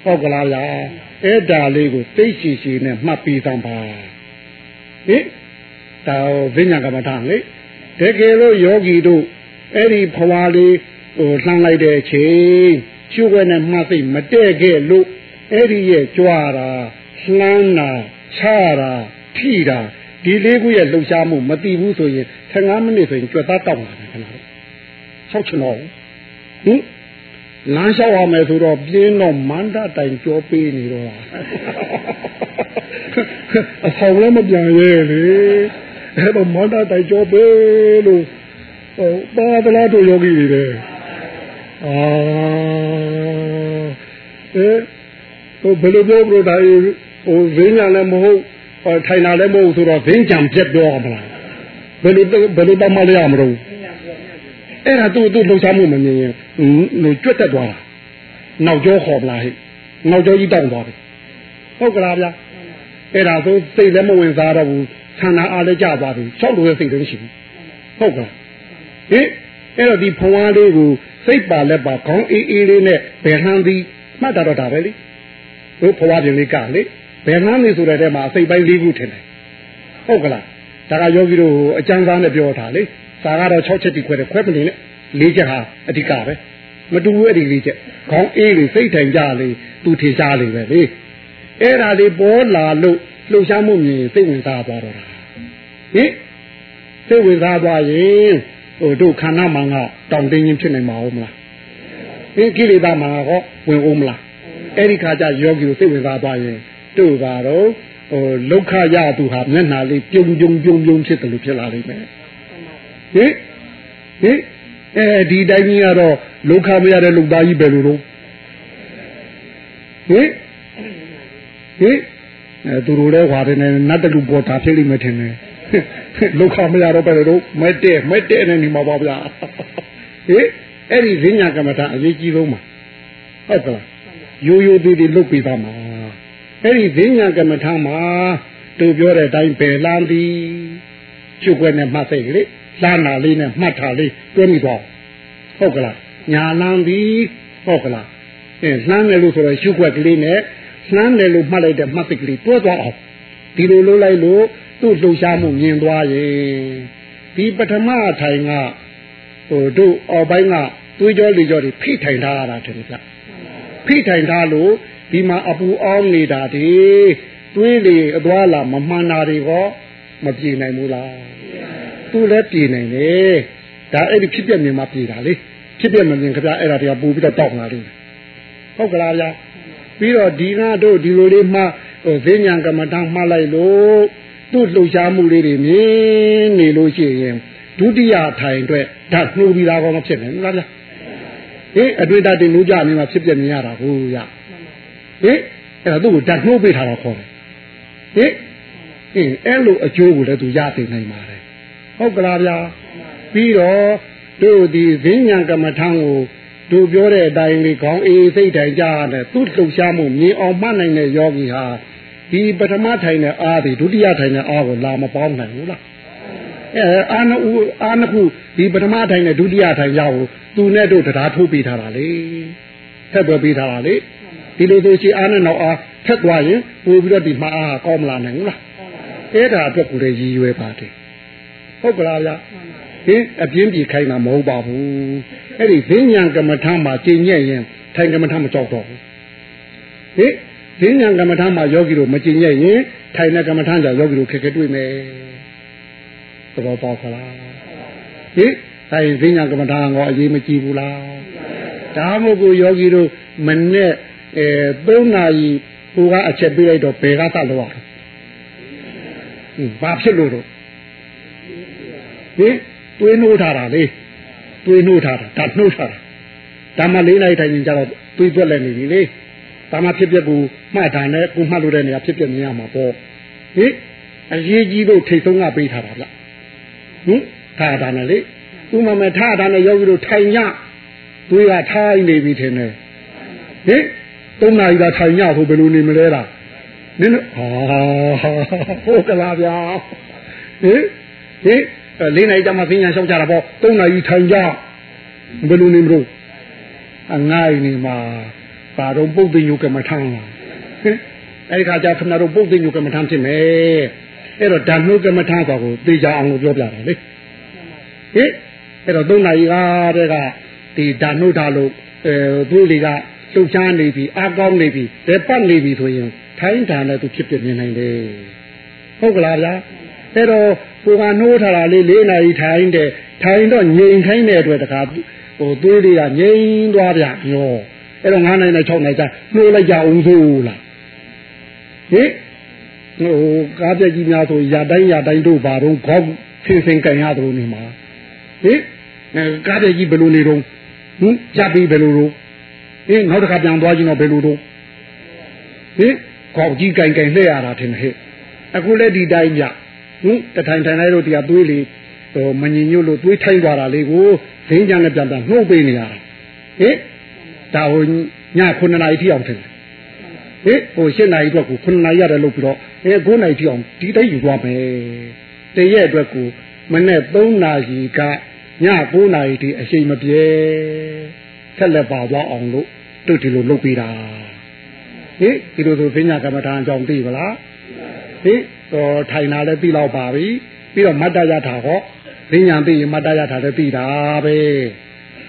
ဟဟုတ်ကလားဗျာအဲ့ဒါလေးကိုသိရှိရှိနဲ့မှတ်ပြီးသံပါဟင်ဒါဝိညာဉ်ကမ္မထာလေတကယ်လို့ယောဂီတို့အဲ့ဒီဖွာလေးဟိုလှမ်းလိုက်တဲ့အချိန်ရှုွက်နဲ့မှတ်သိမတဲ့ခဲ့လို့အဲ့ဒီရဲ့ကြွားတာလှမ်းတာချတာထိတာဒီလေးခုရဲ့လှုပ်ရှားမှုမသိဘူးဆိုရင်15မိနစ်ဆိုရင်ကြွက်သားတောက်လာတယ်ခဏလေးဆောက်ချင်တော့ဟင် လမ်းလျှောက်ရမယ်ဆိုတော့ပြင်းတော့မန္တတိုင်ကြောပေးနေတော့အဆောင်လည်းမပြန်ရဲလေအဲ့တော့မန္တတိုင်ကြောပေးလို့ဟိုပါဒလာတို့ယောဂီတွေလေအာအဲဟိုဘယ်လိုပြောလို့ဒါဟိုဈဉ္ညာလည်းမဟုတ်ထိုင်တာလည်းမဟုတ်ဆိုတော့ဈဉ္ကြံပြက်ပြောမလားဘယ်လိုဘယ်လိုတတ်မှလည်းရမလို့ အဲ့ဒါသူ့သူ့လှုပ်ရှားမှုမမြင်ရင်ဟိုကြွက်တက်သွားတာနောက်ကျောခေါ်မလားဟဲ့နောက်ကျောကြီးတောင်းသွားတယ်ဟုတ်ကလားဗျာအဲ့ဒါဆိုစိတ်လည်းမဝင်စားတော့ဘူးဆန္ဒအားလည်းကြသွားပြီ၆လို့ရဲ့စိတ်လည်းရှိဘူးဟုတ်ကလားဟင်အဲ့တော့ဒီဖဝါးလေးကိုစိတ်ပါလက်ပါခေါင်းအေးအေးလေးနဲ့ဘယ်နှမ်းသည်မှတ်တာတော့ဒါပဲလေဟိုဖဝါးပြင်လေးကလေဘယ်နှမ်းလေးဆိုတဲ့ထဲမှာစိတ်ပိုင်းလေးခုထင်တယ်ဟုတ်ကလားဒါကယောဂီတို့အကျဉ်းစားနဲ့ပြောတာလေ စာကတော့6ချက်တိခွဲတယ်ခွဲပလင်နဲ့၄ချက်ဟာအဓိကပဲမတူဘူးအဲ့ဒီ၄ချက်ခေါင်းအေးလေးစိတ်ထိုင်ကြလေသူထေရှားလေပဲလေအဲ့ဒါလေးပေါ်လာလို့လှုပ်ရှားမှုမြင်စိတ်ဝင်စားသွားတော့တာဟင်စိတ်ဝင်စားသွားရင်ဟိုတို့ခန္ဓာမှန်ကတောင်တင်းချင်းဖြစ်နိုင်မှာဟုတ်မလားဟင်ကိလေသာမှန်ကဝင်အောင်မလားအဲ့ဒီခါကျယောဂီကိုစိတ်ဝင်စားသွားရင်တို့ကတော့ဟိုလုခရသူဟာမျက်နှာလေးပြုံပြုံပြုံပြုံဖြစ်တယ်လို့ဖြစ်လာလိမ့်မယ် ဟင်ဟင်အဲဒီတိုင်းကြီးကတော့လုခမရတဲ့လူသားကြီးပဲလို့တော့ဟင်ဟင်အဲသူတို့လည်းဟွာတယ်နဲ့နတ်တလူပေါ်တာဖြစ်လိမ့်မယ်ထင်တယ်လုခမရတော့ပဲလို့မဲတဲ့မဲတဲ့နဲ့နေမှာပါဗျာဟင်အဲ့ဒီဈဉ္ညာကမ္မထာအရေးကြီးဆုံးမှာဟုတ်ကလားရိုးရိုးသေးသေးလုတ်ပြီးသားမှာအဲ့ဒီဈဉ္ညာကမ္မထာမှာသူပြောတဲ့အတိုင်းပယ်လန်းသည်ချုပ်ွက်နဲ့မှတ်စိတ်ကလေး လှမ်းတာလေးနဲ့မှတ်တာလေးတွဲမိသွားဟုတ်ကလားညာလန်းသည်ဟုတ်ကလားအဲလှမ်းတယ်လို့ဆိုတော့ရှုွက်ကလေးနဲ့လှမ်းတယ်လို့မှတ်လိုက်တဲ့မှတ်စိတ်ကလေးတွဲသွားအောင်ဒီလိုလုပ်လိုက်လို့သူ့လှုပ်ရှားမှုမြင်သွားရင်ဒီပထမထိုင်ကဟိုတို့အော်ပိုင်းကသွေးကြောလေကြောတွေဖိထိုင်ထားရတာတယ်ဗျဖိထိုင်ထားလို့ဒီမှာအပူအောင်းနေတာဒီသွေးလေအသွားလာမမှန်တာတွေကောမပြေနိုင်ဘူးလား သူလည်းပြေနိုင်တယ်ဒါအဲ့ဒီဖြစ်ပြမြင်မှပြေတာလေဖြစ်ပြမမြင်ကြအဲ့ဒါတွေကပူပြီးတော့တောက်လာတယ်ဟုတ်ကလားဗျာပြီးတော့ဒီကတို့ဒီလိုလေးမှဟိုဈဉ္ညာကမ္မထမှားလိုက်လို့သူ့လှုပ်ရှားမှုလေးတွေမြင်နေလို့ရှိရင်ဒုတိယထိုင်အတွက်ဓာတ်နှိုးပြီးသားကောမဖြစ်နိုင်ဘူးလားဗျာဟင်အတွေ့အကြုံနှိုးကြနေမှာဖြစ်ပြမြင်ရတာဟုတ်ရဟင်အဲ့တော့သူ့ကိုဓာတ်နှိုးပေးထားတာခေါ်တယ်ဟင်အင်းအဲ့လိုအကျိုးကိုလည်းသူရသိနိုင်ပါတယ် ဟုတ်ကလားဗျာပြီးတော့တို့ဒီဈဉ္ညာကမ္မထံကိုတို့ပြောတဲ့အတိုင်းလေးခေါင်းအေးစိတ်ထိုင်ကြရတယ်သူ့လှုပ်ရှားမှုမြင်အောင်မှတ်နိုင်တဲ့ယောဂီဟာဒီပထမထိုင်တဲ့အားဒီဒုတိယထိုင်တဲ့အားကိုလာမပေါင်းနိုင်ဘူးလားအဲအာနဥအာနခုဒီပထမထိုင်တဲ့ဒုတိယထိုင်ရကိုသူနဲ့တို့တရားထိုးပေးထားတာလေထက်သွဲပေးထားတာလေဒီလိုဆိုရှိအာနဲ့နောက်အားထက်သွားရင်ပို့ပြီးတော့ဒီမှာအားကောင်းမလာနိုင်ဘူးလားအဲ့ဒါအတွက်ကိုလည်းရည်ရွယ်ပါတယ် ဟုတ်ကလားဗျာဟင်အပြင်းပြေခိုင်းတာမဟုတ်ပါဘူးအဲ့ဒီဈဉ္ညာကမ္မထမ်းမှာကျင့်ညက်ရင်ထိုင်ကမ္မထမ်းမကြောက်တော့ဘူးဟင်ဈဉ္ညာကမ္မထမ်းမှာယောဂီတို့မကျင့်ညက်ရင်ထိုင်တဲ့ကမ္မထမ်းကြောင့်ယောဂီတို့ခက်ခဲတွေ့မယ်သဘောပေါက်ခလားဟင်ဒါရင်ဈဉ္ညာကမ္မထမ်းကောအရေးမကြီးဘူးလားဒါမှမဟုတ်ယောဂီတို့မနဲ့အဲ3နာရီကိုကအချက်ပေးလိုက်တော့ဘယ်ကသလို့ရလဲဟင်ဘာဖြစ်လို့တော့ ဟင်တွေးနှိုးထားတာလေတွေးနှိုးထားတာဒါနှိုးထားတာဒါမှလေးလိုက်ထိုင်ရင်ကြတော့တွေးသွက်လည်းနေပြီလေဒါမှဖြစ်ပျက်ကိုမှတ်တာနဲ့ကိုမှတ်လို့တဲ့နေရာဖြစ်ပျက်မြင်ရမှာပေါ့ဟင်အရေးကြီးလို့ထိတ်ဆုံးကပေးထားတာဗျဟင်ထားတာနဲ့လေဥမမထားတာနဲ့ယောဂီတို့ထိုင်ညတွေးကထိုင်နေပြီထင်တယ်ဟင်သုံးနာရီကထိုင်ညဆိုဘယ်လိုနေမလဲလားနင်းဟာဟုတ်ကလားဗျာဟင်ဟင် လေးနိုင်ကြမှာသင်ညာလျှောက်ကြတာပေါ့သုံးနာရီထိုင်ကြဘယ်လိုနေမလို့အငိုင်းနေမှာပါတော့ပုတ်သိညုကမ္မထမ်းလားဟင်အဲ့ဒီခါကျခဏတော့ပုတ်သိညုကမ္မထမ်းဖြစ်မယ်အဲ့တော့ဓမ္မုကမ္မထမ်းဆိုကိုသိကြအောင်လို့ပြောပြတာလေဟင်အဲ့တော့သုံးနာရီကားတဲ့ကဒီဓာနှုတ်ဓာလို့အဲသူတွေကလှုပ်ရှားနေပြီအကောင်းနေပြီဘယ်ပတ်နေပြီဆိုရင်ထိုင်းဓာနဲ့သူဖြစ်ပြနေနိုင်တယ်ဟုတ်ကလားဗျာအဲ့တော့ ကိုကနှိုးထားတာလေး၄နာရီထိုင်းတယ်ထိုင်းတော့ငြိမ်ခိုင်းတဲ့အတွက်တခါဟိုသွေးတွေကငြိမ်သွားဗျညောအဲ့တော့9နိုင်နဲ့6နိုင်ကျနှိုးလိုက်ကြအောင်ဆိုလားဟင်ဟိုကားပြကြီးများဆိုရတိုင်းရတိုင်းတို့ဘာတော့ခေါက်ဖင်ဖင်ကန်ရသလိုနေမှာဟင်ကားပြကြီးဘယ်လိုနေတော့ဟင်ကြပြီးဘယ်လိုတော့ဟင်နောက်တစ်ခါပြန်သွားကြည့်တော့ဘယ်လိုတော့ဟင်ခေါက်ကြီးကန်ကန်လှည့်ရတာထင်တယ်ဟဲ့အခုလည်းဒီတိုင်းကြ ဟင်တထိုင်ထိုင်လိုက်လို့တရားသွေးလေဟိုမငင်ညွတ်လို့သွေးထိုင်းသွားတာလေးကိုဒင်းကြံနဲ့ပြန်ပြန်နှုတ်ပေးနေရတာဟင်ဒါဟိုည9နာရီထိအောင်ထင်တယ်ဟင်ဟို7နာရီအတွက်ကို9နာရီရတယ်လို့ပြီးတော့အဲ9နာရီထိအောင်ဒီတိုင်းယူသွားမယ်တရက်အတွက်ကိုမနေ့3နာရီကည9နာရီထိအချိန်မပြေဆက်လက်ပါသွားအောင်လို့တို့ဒီလိုလုပ်ပေးတာဟင်ဒီလိုဆိုပညာကမ္မထာအကြောင်းသိပါလား ဟင်ဟောထိုင်တာလည်းသိတော့ပါပြီပြီးတော့မတ္တရထာဟောပညာသိရင်မတ္တရထာလည်းသိတာပဲ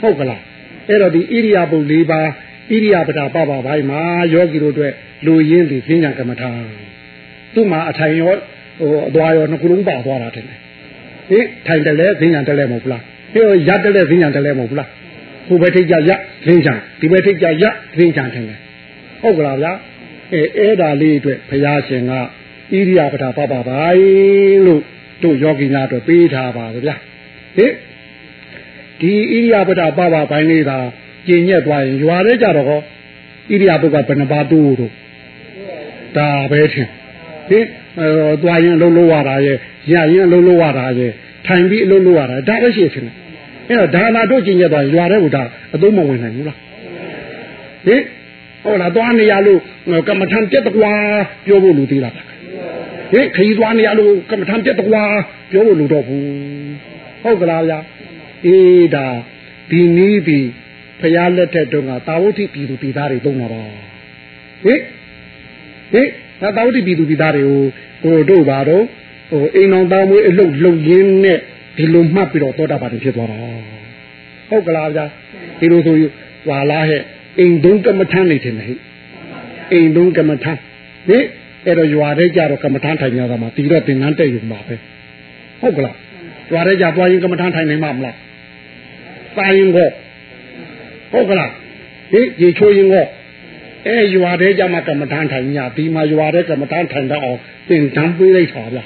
ဟုတ်ကလားအဲ့တော့ဒီဣရိယာပုတ်၄ပါးဣရိယာပဒပပဘိုင်းမှာယောဂီတို့အတွက်လူရင်းဒီပညာကမ္မထာသူ့မှာအထိုင်ရောဟိုအသွားရောနှစ်ခုလုံးပါသွားတာတဲ့ဟင်ထိုင်တယ်လဲဈဉ္ညာတယ်လဲမဟုတ်လားဟိုရက်တယ်လဲဈဉ္ညာတယ်လဲမဟုတ်လားဟိုဘက်ထိတ်ကြရဈဉ္ညာဒီဘက်ထိတ်ကြရဈဉ္ညာတယ်ဟုတ်ကလားဗျာအဲအဲ့ဒါလေးအတွက်ဘုရားရှင်က ဣရိယာပဒပပဘိုင်းလို့တို့ယောဂီများအတွက်ပေးထားပါဗျာဟင်ဒီဣရိယာပဒပပဘိုင်းလေးသာကျင်ညက်သွားရင်ရွာတဲ့ကြတော့ဟောဣရိယာပုတ်ကဘယ်နှပါတူတို့ဒါပဲထင်ဟင်အဲသွားရင်အလုံးလုံးရတာရဲ့ရရင်အလုံးလုံးရတာရဲ့ထိုင်ပြီးအလုံးလုံးရတာဒါပဲရှိထင်တယ်အဲ့တော့ဒါနာတို့ကျင်ညက်သွားရင်ရွာတဲ့ဟိုဒါအသုံးမဝင်နိုင်ဘူးလားဟင်ဟုတ်လားသွားနေရလို့ကမ္မထံပြက်တကွာပြောဖို့လူသေးလား ဟင်ခရီးသွားနေရလို့ကမ္မထံပြက်တကွာပြောဖို့လူတော့ဘူးဟုတ်ကလားဗျာအေးဒါဒီနည်းပြီးဖရာလက်ထက်တုန်းကတာဝတိပြည်သူပြည်သားတွေသုံးတာပါဟင်ဟင်ဒါတာဝတိပြည်သူပြည်သားတွေကိုဟိုတို့ပါတော့ဟိုအိမ်အောင်သားမွေးအလုတ်လုံရင်းနဲ့ဒီလိုမှတ်ပြီးတော့သောတာပန်ဖြစ်သွားတာဟုတ်ကလားဗျာဒီလိုဆိုဟာလားဟဲ့အိမ်တုံးကမ္မထမ်းနေတယ်ဟဲ့အိမ်တုံးကမ္မထမ်းဟင် အဲ့တော့ရွာထဲကြတော့ကမ္မထမ်းထိုင်ရတာမှာဒီတော့သင်္ကန်းတဲ့ယူမှာပဲဟုတ်ကလားရွာထဲကြသွားရင်ကမ္မထမ်းထိုင်နိုင်မှာမလားပါရင်ကောဟုတ်ကလားဟေးရေချိုးရင်ကောအဲရွာတဲ့ကြမှာကမ္မထမ်းထိုင်ညဒီမှာရွာတဲ့ကမ္မထမ်းထိုင်တော့အောင်သင်တန်းပေးလိုက်ပါဗျာ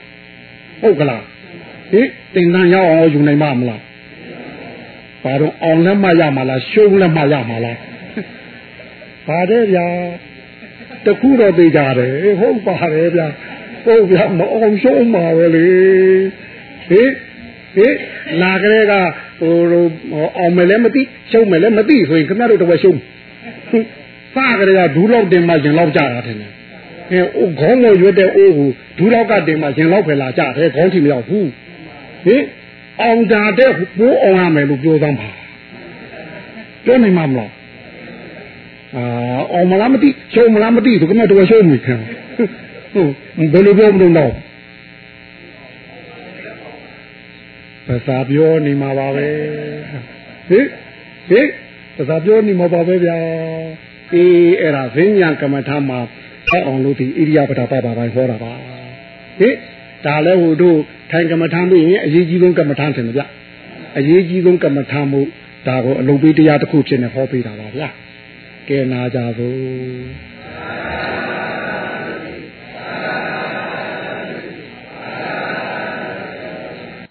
ဟုတ်ကလားဟေးသင်တန်းရောက်အောင်ယူနိုင်မှာမလားဘာတော့အောင်လည်းမရမှာလားရှုံးလည်းမရမှာလားပါတယ်ဗျာ တခုတော့သိကြတယ်ဟုတ်ပါတယ်ဗျာဟုတ်ဗျာမအောင်ရှုံးမှာပဲလေဟေးဟေးလာကလေးကဟိုအောင်မယ်လည်းမသိရှုံးမယ်လည်းမသိဆိုရင်ခင်ဗျားတို့တော့ရှုံးဖားကလေးကဒူးလောက်တင်မှရင်လောက်ကြတာတယ်အဲခေါင်းကိုရွတ်တဲ့အိုးကိုဒူးလောက်ကတင်မှရင်လောက်ပဲလာကြတယ်ခေါင်းထိမရောက်ဘူးဟင်အောင်တာတဲ့ပိုးအောင်ရမယ်လို့ပြောသမ်းပါပြောနိုင်မှာမလား အာအောင်မလားမသိရှုံးမလားမသိဆိုခင်ဗျားတို့ရှုံးနေခင်ဟုတ်ဘယ်လိုပြောမလို့တော့ภาษาပြောနေမှာပါပဲဟိဟိภาษาပြောနေမှာပါပဲဗျာအေးအဲ့ဒါဈဉ္ညာကမ္မထာမှာဆောက်အောင်လို့ဒီဣရိယာပဒပပါပိုင်းဟောတာပါဟိဒါလည်းဟိုတို့ထိုင်ကမ္မထာပြီးရင်အရေးကြီးဆုံးကမ္မထာထင်တယ်ဗျအရေးကြီးဆုံးကမ္မထာမှုဒါကိုအလုံးပေးတရားတစ်ခုဖြစ်နေဟောပေးတာပါဗျာ ကဲနာကြသို့